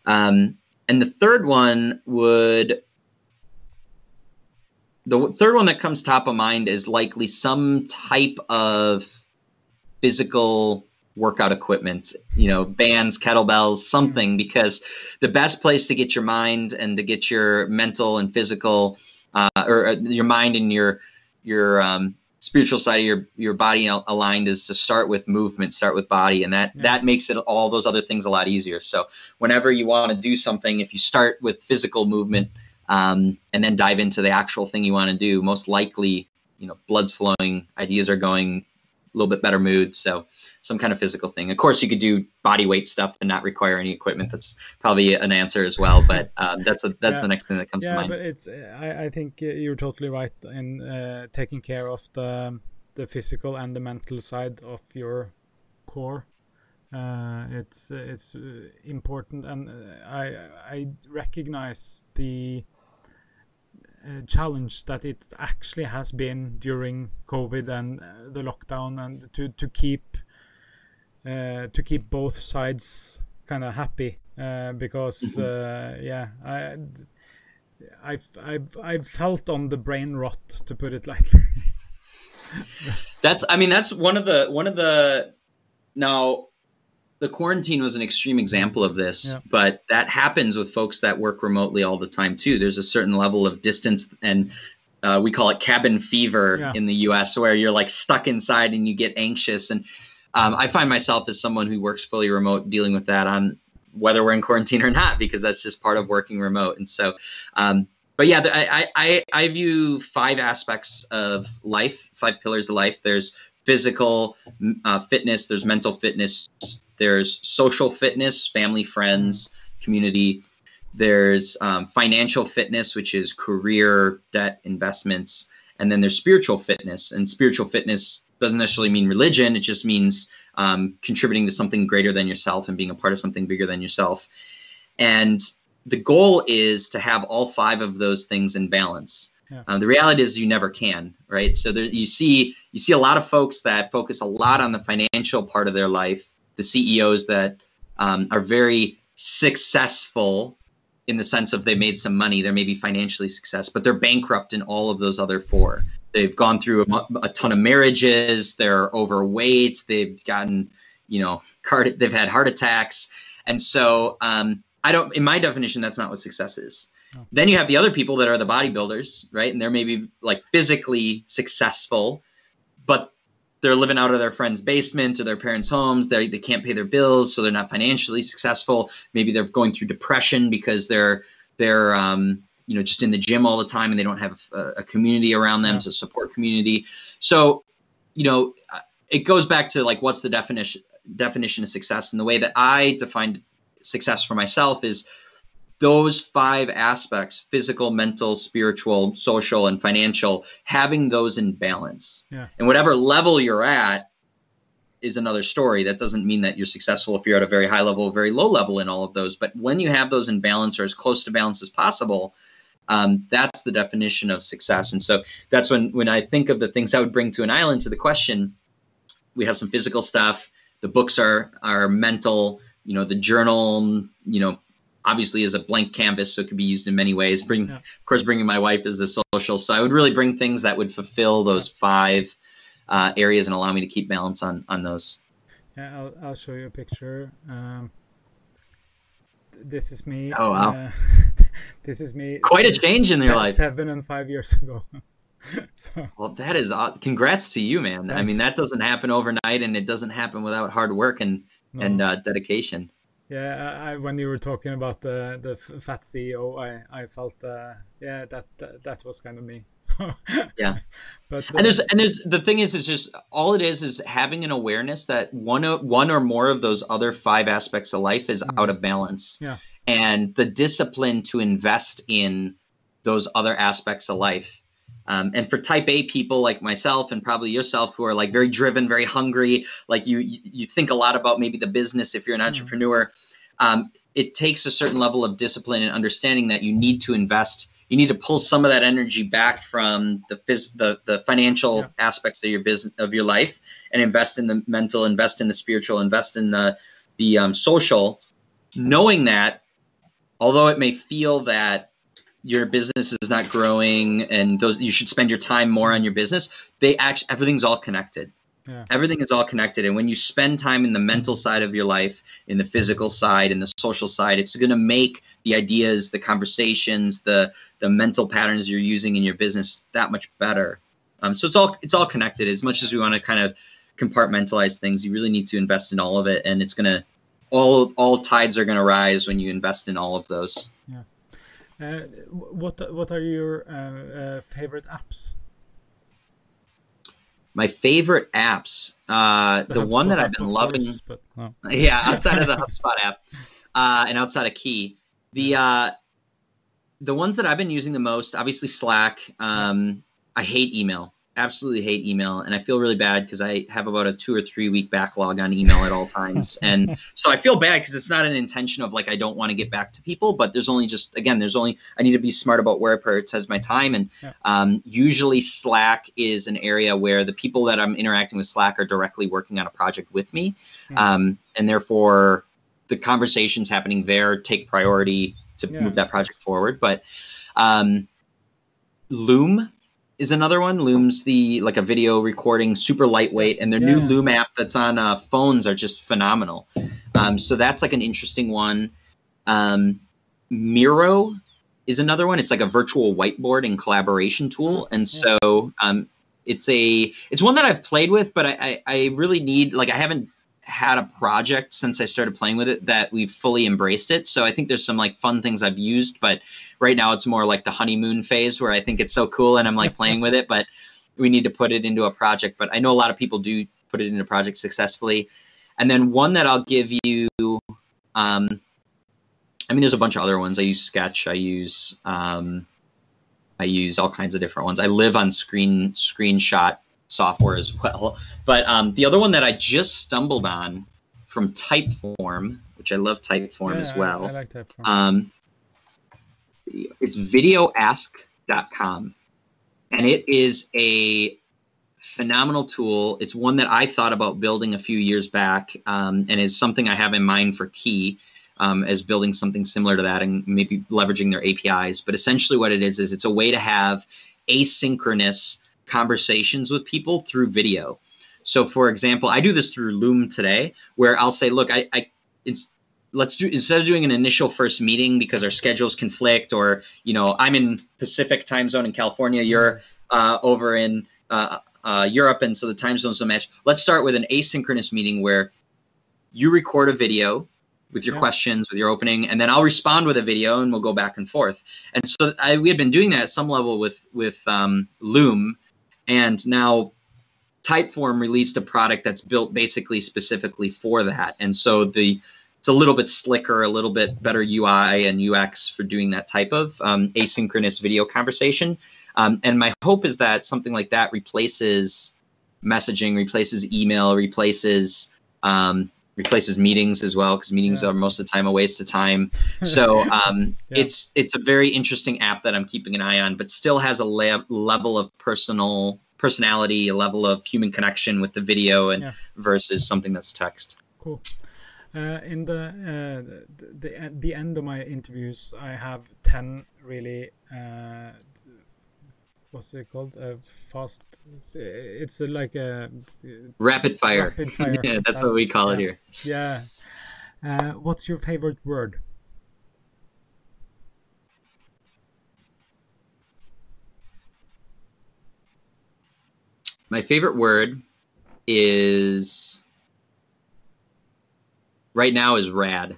Um, and the third one would, the third one that comes top of mind is likely some type of physical workout equipment, you know, bands, kettlebells, something, mm-hmm. because the best place to get your mind and to get your mental and physical, uh, or uh, your mind and your your um, spiritual side of your your body aligned is to start with movement, start with body, and that yeah. that makes it all those other things a lot easier. So whenever you want to do something, if you start with physical movement um, and then dive into the actual thing you want to do, most likely, you know, blood's flowing, ideas are going a little bit better mood. So some kind of physical thing. Of course, you could do body weight stuff and not require any equipment. That's probably an answer as well. But um, that's a, that's yeah. the next thing that comes yeah, to mind. Yeah, but it's I, I think you're totally right in uh, taking care of the the physical and the mental side of your core. Uh, it's it's uh, important, and uh, I I recognize the uh, challenge that it actually has been during COVID and uh, the lockdown, and to to keep uh, to keep both sides kind of happy uh, because mm-hmm. uh, yeah I I've, I've I've felt on the brain rot to put it *laughs* lightly. that's I mean that's one of the one of the now the quarantine was an extreme example of this, yeah. but that happens with folks that work remotely all the time too. There's a certain level of distance and uh, we call it cabin fever yeah. in the US where you're like stuck inside and you get anxious and um, I find myself as someone who works fully remote dealing with that on whether we're in quarantine or not because that's just part of working remote. And so um, but yeah I, I i view five aspects of life five pillars of life. There's physical uh, fitness there's mental fitness there's social fitness family friends community. There's um, financial fitness which is career debt investments. And then there's spiritual fitness. And spiritual fitness doesn't necessarily mean religion it just means um, contributing to something greater than yourself and being a part of something bigger than yourself. And the goal is to have all five of those things in balance. Yeah. Uh, the reality is you never can, right? So there, you see you see a lot of folks that focus a lot on the financial part of their life, the CEOs that um, are very successful in the sense of they made some money, they're maybe financially success, but they're bankrupt in all of those other four. They've gone through a, a ton of marriages. They're overweight. They've gotten, you know, they've had heart attacks. And so um, I don't, in my definition, that's not what success is. Oh. Then you have the other people that are the bodybuilders, right? And they're maybe like physically successful, but they're living out of their friend's basement or their parents' homes. They they can't pay their bills, so they're not financially successful. Maybe they're going through depression because they're they're um, you know just in the gym all the time and they don't have a, a community around them yeah. to support community. So you know it goes back to like what's the definition definition of success? And the way that i defined success for myself is those five aspects physical mental spiritual social and financial having those in balance. Yeah. and whatever level you're at is another story. That doesn't mean that you're successful if you're at a very high level very low level in all of those. But when you have those in balance or as close to balance as possible um, that's the definition of success. And so that's when when I think of the things I would bring to an island to the question. We have some physical stuff. The books are are mental. You know, the journal. You know, obviously is a blank canvas, so it can be used in many ways. Bring, yeah. of course, bringing my wife is the social. So I would really bring things that would fulfill those five uh, areas and allow me to keep balance on on those. Yeah, I'll, I'll show you a picture. Um, this is me. Oh wow. Uh, *laughs* *laughs* this is me. Quite a change in your life. Seven and five years ago. *laughs* so. Well, that is congrats to you, man. Thanks. I mean, that doesn't happen overnight, and it doesn't happen without hard work and no. and uh, dedication. Yeah, I, when you were talking about the the fat CEO, I I felt uh, yeah that, that, that was kind of me. *laughs* So yeah, *laughs* but uh, and there's and there's the thing is, it's just all it is is having an awareness that one one or more of those other five aspects of life is mm. out of balance. Yeah, and the discipline to invest in those other aspects of life. Um, and for type A people like myself and probably yourself who are like very driven, very hungry, like you, you think a lot about maybe the business if you're an mm. entrepreneur. Um, it takes a certain level of discipline and understanding that you need to invest. You need to pull some of that energy back from the phys- the, the financial yeah. aspects of your business of your life and invest in the mental, invest in the spiritual, invest in the the um, social, knowing that although it may feel that your business is not growing and those you should spend your time more on your business they actually everything's all connected yeah. everything is all connected and when you spend time in the mental side of your life in the physical side in the social side it's going to make the ideas the conversations the the mental patterns you're using in your business that much better um, so it's all it's all connected as much as we want to kind of compartmentalize things you really need to invest in all of it and it's going to all all tides are going to rise when you invest in all of those. Yeah. Uh, what what are your uh, uh, favorite apps? My favorite apps, uh, the, the one that I've been loving, course, but, *laughs* yeah, outside of the HubSpot app, uh, and outside of Key, the uh, the ones that I've been using the most, obviously Slack. Um, I hate email absolutely hate email and i feel really bad because i have about a two or three week backlog on email at all *laughs* times and so i feel bad because it's not an intention of like i don't want to get back to people but there's only just again there's only i need to be smart about where i prioritize my time and yeah. um, usually slack is an area where the people that i'm interacting with slack are directly working on a project with me mm-hmm. um, and therefore the conversations happening there take priority to yeah. move that project forward but um, loom is another one. Loom's the like a video recording, super lightweight, and their Yeah. new Loom app that's on uh, phones are just phenomenal. Um, so that's like an interesting one. Um, Miro is another one. It's like a virtual whiteboard and collaboration tool, and so um, it's a it's one that I've played with, but I, I I really need like I haven't had a project since I started playing with it that we've fully embraced it. So I think there's some like fun things I've used, but right now it's more like the honeymoon phase where I think it's so cool and I'm like *laughs* playing with it, but we need to put it into a project. But I know a lot of people do put it into projects successfully. And then one that I'll give you, um, I mean, there's a bunch of other ones. I use Sketch. I use, um, I use all kinds of different ones. I live on screen screenshot software as well. But um, the other one that I just stumbled on from Typeform, which I love Typeform Yeah, as well. I, like that. Form. Um, it's videoask.com. And it is a phenomenal tool. It's one that I thought about building a few years back um, and is something I have in mind for Key um, as building something similar to that and maybe leveraging their APIs. But essentially, what it is, is it's a way to have asynchronous conversations with people through video. So, for example, I do this through Loom today, where I'll say, "Look, I, I it's let's do instead of doing an initial first meeting because our schedules conflict, or you know, I'm in Pacific time zone in California, you're uh, over in uh, uh, Europe, and so the time zones don't match. Let's start with an asynchronous meeting where you record a video with your Yeah. questions, with your opening, and then I'll respond with a video, and we'll go back and forth. And so I, we had been doing that at some level with with um, Loom, and now Typeform released a product that's built basically specifically for that. And so the it's a little bit slicker, a little bit better UI and UX for doing that type of um, asynchronous video conversation. Um, and my hope is that something like that replaces messaging, replaces email, replaces um, replaces meetings as well because meetings Yeah. are most of the time a waste of time. *laughs* So um, Yeah. it's it's a very interesting app that I'm keeping an eye on, but still has a le- level of personal personality, a level of human connection with the video, and Yeah. versus something that's text. Cool. Uh, in the, uh, the the the end of my interviews, I have ten really. Uh, what's it called? Uh, fast. It's like a Rapid fire. Rapid fire. *laughs* yeah, that's what we call it here. yeah. Uh, what's your favorite word? My favorite word is right now is rad.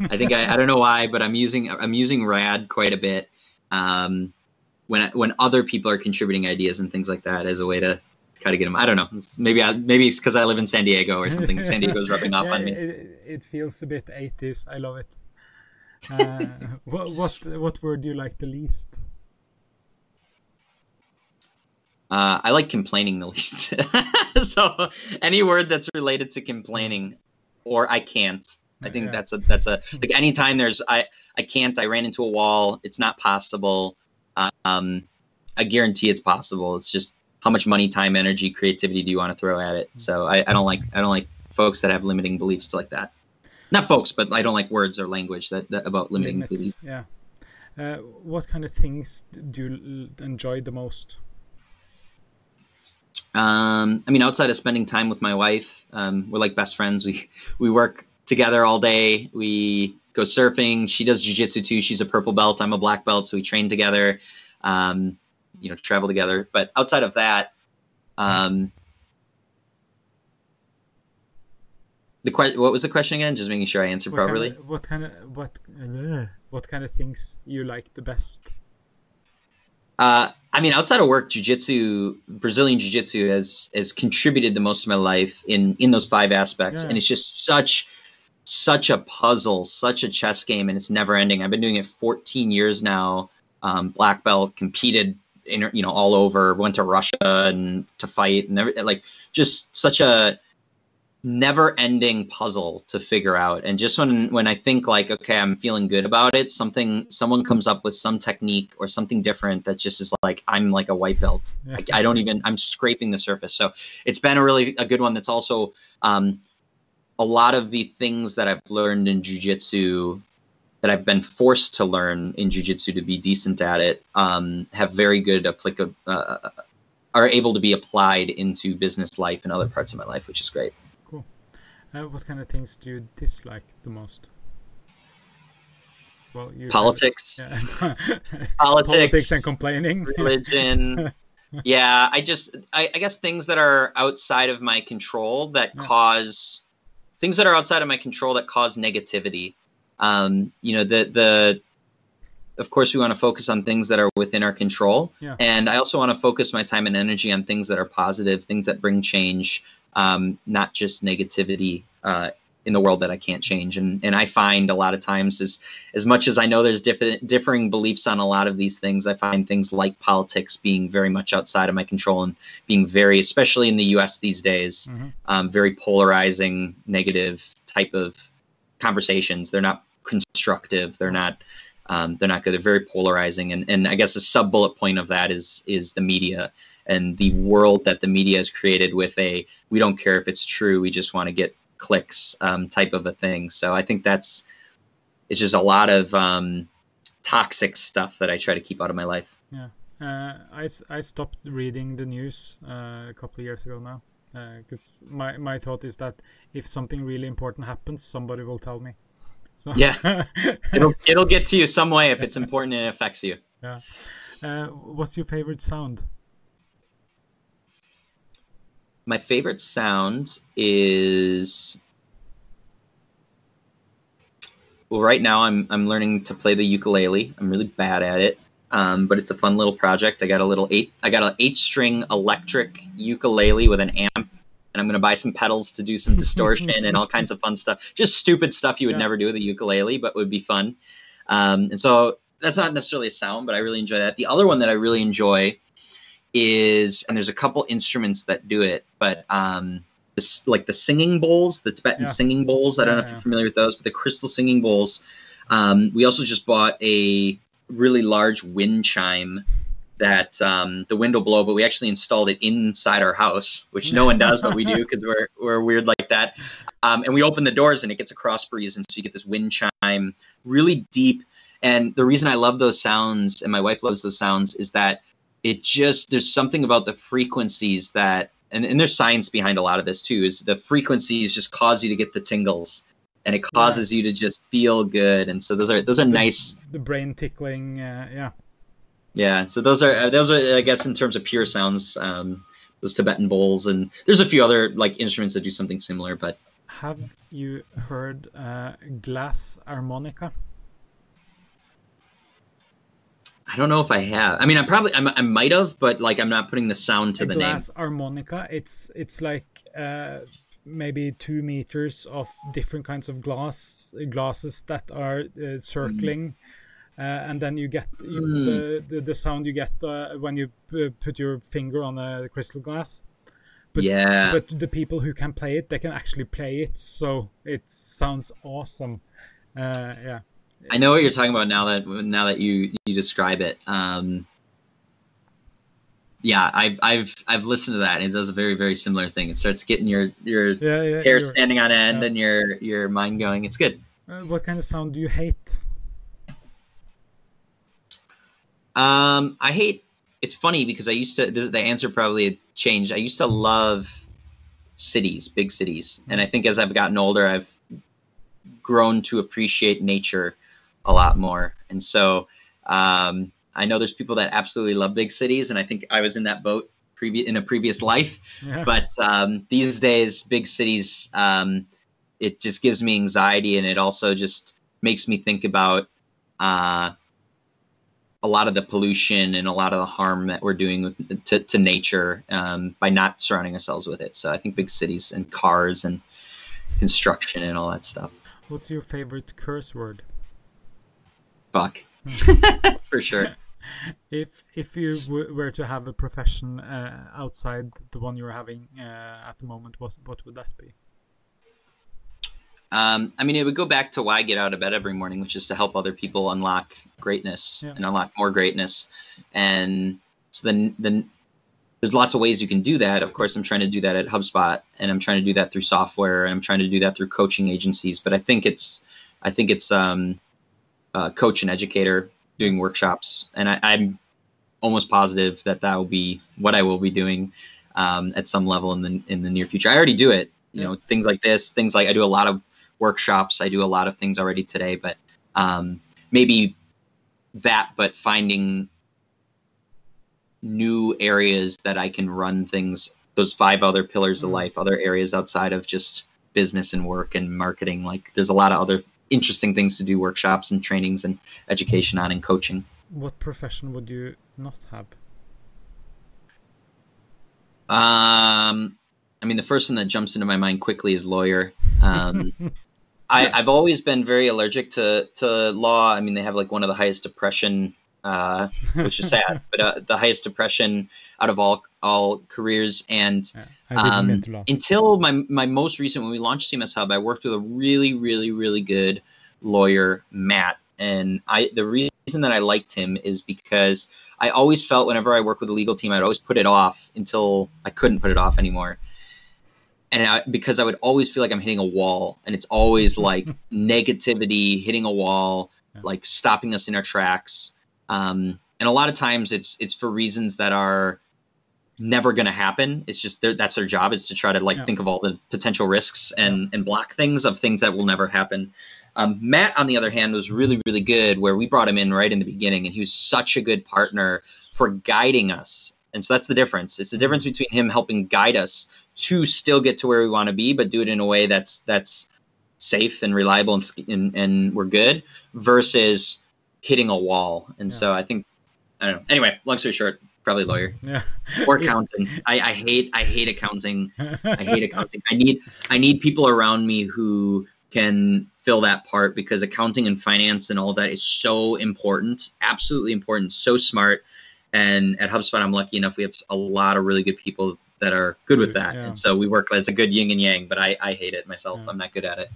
I think I, I don't know why, but I'm using I'm using rad quite a bit um, when when other people are contributing ideas and things like that as a way to kind of get them. I don't know. Maybe I, maybe it's because I live in San Diego or something. San Diego's rubbing off *laughs* Yeah, on me. It, it feels a bit 80s. I love it. Uh, *laughs* what what what word do you like the least? Uh, I like complaining the least. *laughs* so any word that's related to complaining, or I can't. I think Yeah. that's a that's a like anytime there's I I can't. I ran into a wall. It's not possible. Um, I guarantee it's possible. It's just how much money, time, energy, creativity do you want to throw at it? So I, I don't like I don't like folks that have limiting beliefs like that. Not folks, but I don't like words or language that, that about limiting Limits. beliefs. Yeah. Uh, what kind of things do you enjoy the most? Um, I mean, outside of spending time with my wife, um, we're like best friends. We we work together all day. We go surfing. She does jujitsu too. She's a purple belt. I'm a black belt, so we train together. Um, you know, travel together. But outside of that, um, the que- what was the question again? Just making sure I answered What properly. Kind of, what kind of what uh, what kind of things you like the best? Uh, I mean, outside of work, jujitsu, Brazilian jiu-jitsu has has contributed the most of my life in in those five aspects, Yeah. and it's just such such a puzzle, such a chess game, and it's never ending. I've been doing it 14 years now. Um, black belt, competed, in, you know, all over. Went to Russia and to fight, and every, like just such a never-ending puzzle to figure out. And just when when I think like, okay, I'm feeling good about it, something someone comes up with some technique or something different that just is like I'm like a white belt. *laughs* Like I don't even I'm scraping the surface. So it's been a really a good one. That's also um, a lot of the things that I've learned in jujitsu that I've been forced to learn in jujitsu to be decent at it um, have very good applicable uh, are able to be applied into business life and other parts of my life, which is great. Cool. Uh, what kind of things do you dislike the most? Well, politics, *laughs* yeah. politics, politics, and complaining, *laughs* religion. yeah, I just, I, I, guess things that are outside of my control that yeah. cause things that are outside of my control that cause negativity. Um, you know, the the of course we want to focus on things that are within our control yeah. and i also want to focus my time and energy on things that are positive things that bring change um, not just negativity uh, in the world that i can't change. And and i find a lot of times as as much as i know there's different differing beliefs on a lot of these things i find things like politics being very much outside of my control and being very especially in the us these days mm-hmm. um, very polarizing negative type of conversations. They're not constructive. They're not um, they're not good. They're very polarizing, and and I guess a sub bullet point of that is is the media and the world that the media has created with a we don't care if it's true, we just want to get clicks um, type of a thing. So I think that's it's just a lot of um, toxic stuff that I try to keep out of my life. Yeah, uh, I I stopped reading the news uh, a couple of years ago now because uh, my my thought is that if something really important happens, somebody will tell me. So yeah, *laughs* it'll it'll get to you some way if it's important and it affects you. Yeah. Uh, what's your favorite sound? My favorite sound is well, right now I'm I'm learning to play the ukulele. I'm really bad at it, um, but it's a fun little project. I got a little eight I got an eight string electric ukulele with an amp and I'm going to buy some pedals to do some *laughs* distortion and all kinds of fun stuff. Just stupid stuff you would yeah. never do with a ukulele, but would be fun. Um, and so that's not necessarily a sound, but I really enjoy that. The other one that I really enjoy is, and there's a couple instruments that do it, but um, this, like the singing bowls, the Tibetan yeah. singing bowls. I don't yeah, know if you're familiar with those, but the crystal singing bowls. Um, we also just bought a really large wind chime that um, the wind will blow, but we actually installed it inside our house, which no one does, but we do *laughs* because we're we're weird like that. Um, and we open the doors and it gets a cross breeze, and so you get this wind chime, really deep. And the reason I love those sounds, and my wife loves those sounds, is that it just there's something about the frequencies that, and, and there's science behind a lot of this too, is the frequencies just cause you to get the tingles and it causes yeah. you to just feel good and so those are those are the, nice the brain tickling uh, yeah yeah, so those are uh, those are I guess in terms of pure sounds, um, those Tibetan bowls, and there's a few other like instruments that do something similar. But have you heard uh, glass harmonica? I don't know if I have. I mean, I probably I, I might have, but like I'm not putting the sound to a the glass name. harmonica. It's it's like uh, maybe two meters of different kinds of glass glasses that are uh, circling. Mm uh, and then you get you, mm. the, the, the sound you get uh, when you put your finger on a crystal glass. But, yeah. But the people who can play it, they can actually play it, so it sounds awesome. Uh, yeah. I know what you're talking about now that now that you you describe it. Um, yeah, I've I've I've listened to that. And it does a very very similar thing. It starts getting your your yeah, yeah, hair standing on end and your your mind going. It's good. Uh, what kind of sound do you hate? Um, I hate. It's funny because I used to. The answer probably changed. I used to love cities, big cities, and I think as I've gotten older, I've grown to appreciate nature a lot more. And so um, I know there's people that absolutely love big cities, and I think I was in that boat previous in a previous life. Yeah. But um, these days, big cities, um, it just gives me anxiety, and it also just makes me think about uh, a lot of the pollution and a lot of the harm that we're doing to, to nature um, by not surrounding ourselves with it. So I think big cities and cars and construction and all that stuff. What's your favorite curse word? Fuck, *laughs* for sure. If if you were to have a profession uh, outside the one you're having uh, at the moment, what what would that be? Um, I mean, it would go back to why I get out of bed every morning, which is to help other people unlock greatness yeah. and unlock more greatness. And so then, then there's lots of ways you can do that. Of course, I'm trying to do that at HubSpot, and I'm trying to do that through software, and I'm trying to do that through coaching agencies. But I think it's, I think it's, um, uh, coach and educator doing workshops, and I, I'm almost positive that that will be what I will be doing um, at some level in the in the near future. I already do it. You know, things like this, things like I do a lot of workshops. I do a lot of things already today, but um, maybe that, but finding new areas that I can run things. Those five other pillars of mm-hmm. life, other areas outside of just business and work and marketing. Like there's a lot of other interesting things to do, workshops and trainings and education on and coaching. What profession would you not have? Um, I mean, the first one that jumps into my mind quickly is lawyer. Um, *laughs* I, have always been very allergic to to law. I mean, they have like one of the highest depression, uh, *laughs* which is sad, but uh, the highest depression out of all all careers. And um, until my my most recent, when we launched CMS Hub, I worked with a really, really, really good lawyer, Matt. And I the reason that I liked him is because I always felt whenever I work with a legal team, I'd always put it off until I couldn't put it off anymore and I, because I would always feel like I'm hitting a wall, and it's always like *laughs* negativity hitting a wall, yeah. like stopping us in our tracks. Um, and a lot of times it's it's for reasons that are never going to happen. It's just that's their job is to try to like yeah. think of all the potential risks and yeah. and block things of things that will never happen. Um, Matt, on the other hand, was really really good. Where we brought him in right in the beginning, and he was such a good partner for guiding us and so that's the difference. It's the difference mm-hmm. between him helping guide us to still get to where we want to be, but do it in a way that's that's safe and reliable and and, and we're good versus hitting a wall. And yeah. so I think I don't know. Anyway, long story short, probably lawyer. *laughs* Yeah. or accounting. I, I hate I hate accounting. I hate *laughs* accounting. I need I need people around me who can fill that part because accounting and finance and all that is so important, absolutely important, so smart. And at HubSpot, I'm lucky enough we have a lot of really good people that are good with that. Yeah. And so we work as a good yin and yang, but I, I hate it myself. Yeah. I'm not good at it.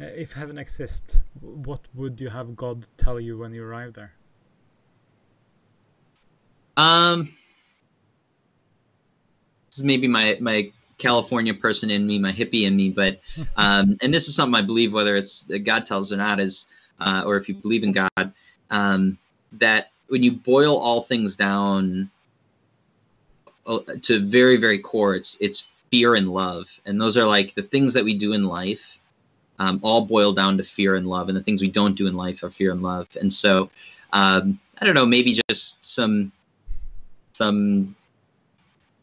Uh, if heaven exists, what would you have God tell you when you arrive there? Um, this is maybe my, my California person in me, my hippie in me, but, *laughs* um, and this is something I believe, whether it's God tells or not, is, uh, or if you believe in God, um, that when you boil all things down uh, to very very core it's it's fear and love and those are like the things that we do in life um, all boil down to fear and love and the things we don't do in life are fear and love and so um, i don't know maybe just some some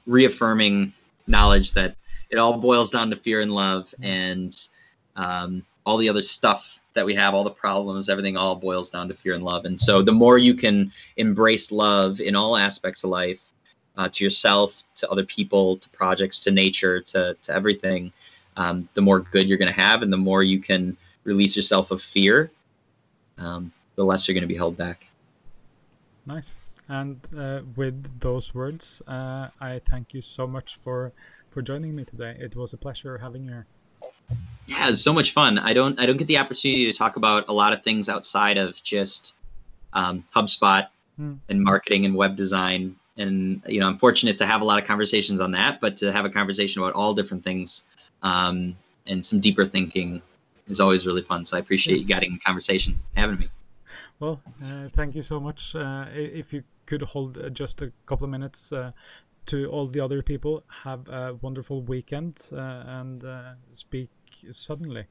reaffirming knowledge that it all boils down to fear and love and um, all the other stuff that we have, all the problems, everything all boils down to fear and love. And so the more you can embrace love in all aspects of life, uh, to yourself, to other people, to projects, to nature, to, to everything, um, the more good you're going to have. And the more you can release yourself of fear, um, the less you're going to be held back. Nice. And uh, with those words, uh, I thank you so much for for joining me today. It was a pleasure having you here yeah, it's so much fun. I don't I don't get the opportunity to talk about a lot of things outside of just um, HubSpot hmm. and marketing and web design. And you know, I'm fortunate to have a lot of conversations on that, but to have a conversation about all different things um, and some deeper thinking is always really fun. So I appreciate you getting the conversation, having me. Well, uh, thank you so much. Uh, if you could hold uh, just a couple of minutes uh, to all the other people, have a wonderful weekend uh, and uh, speak suddenly.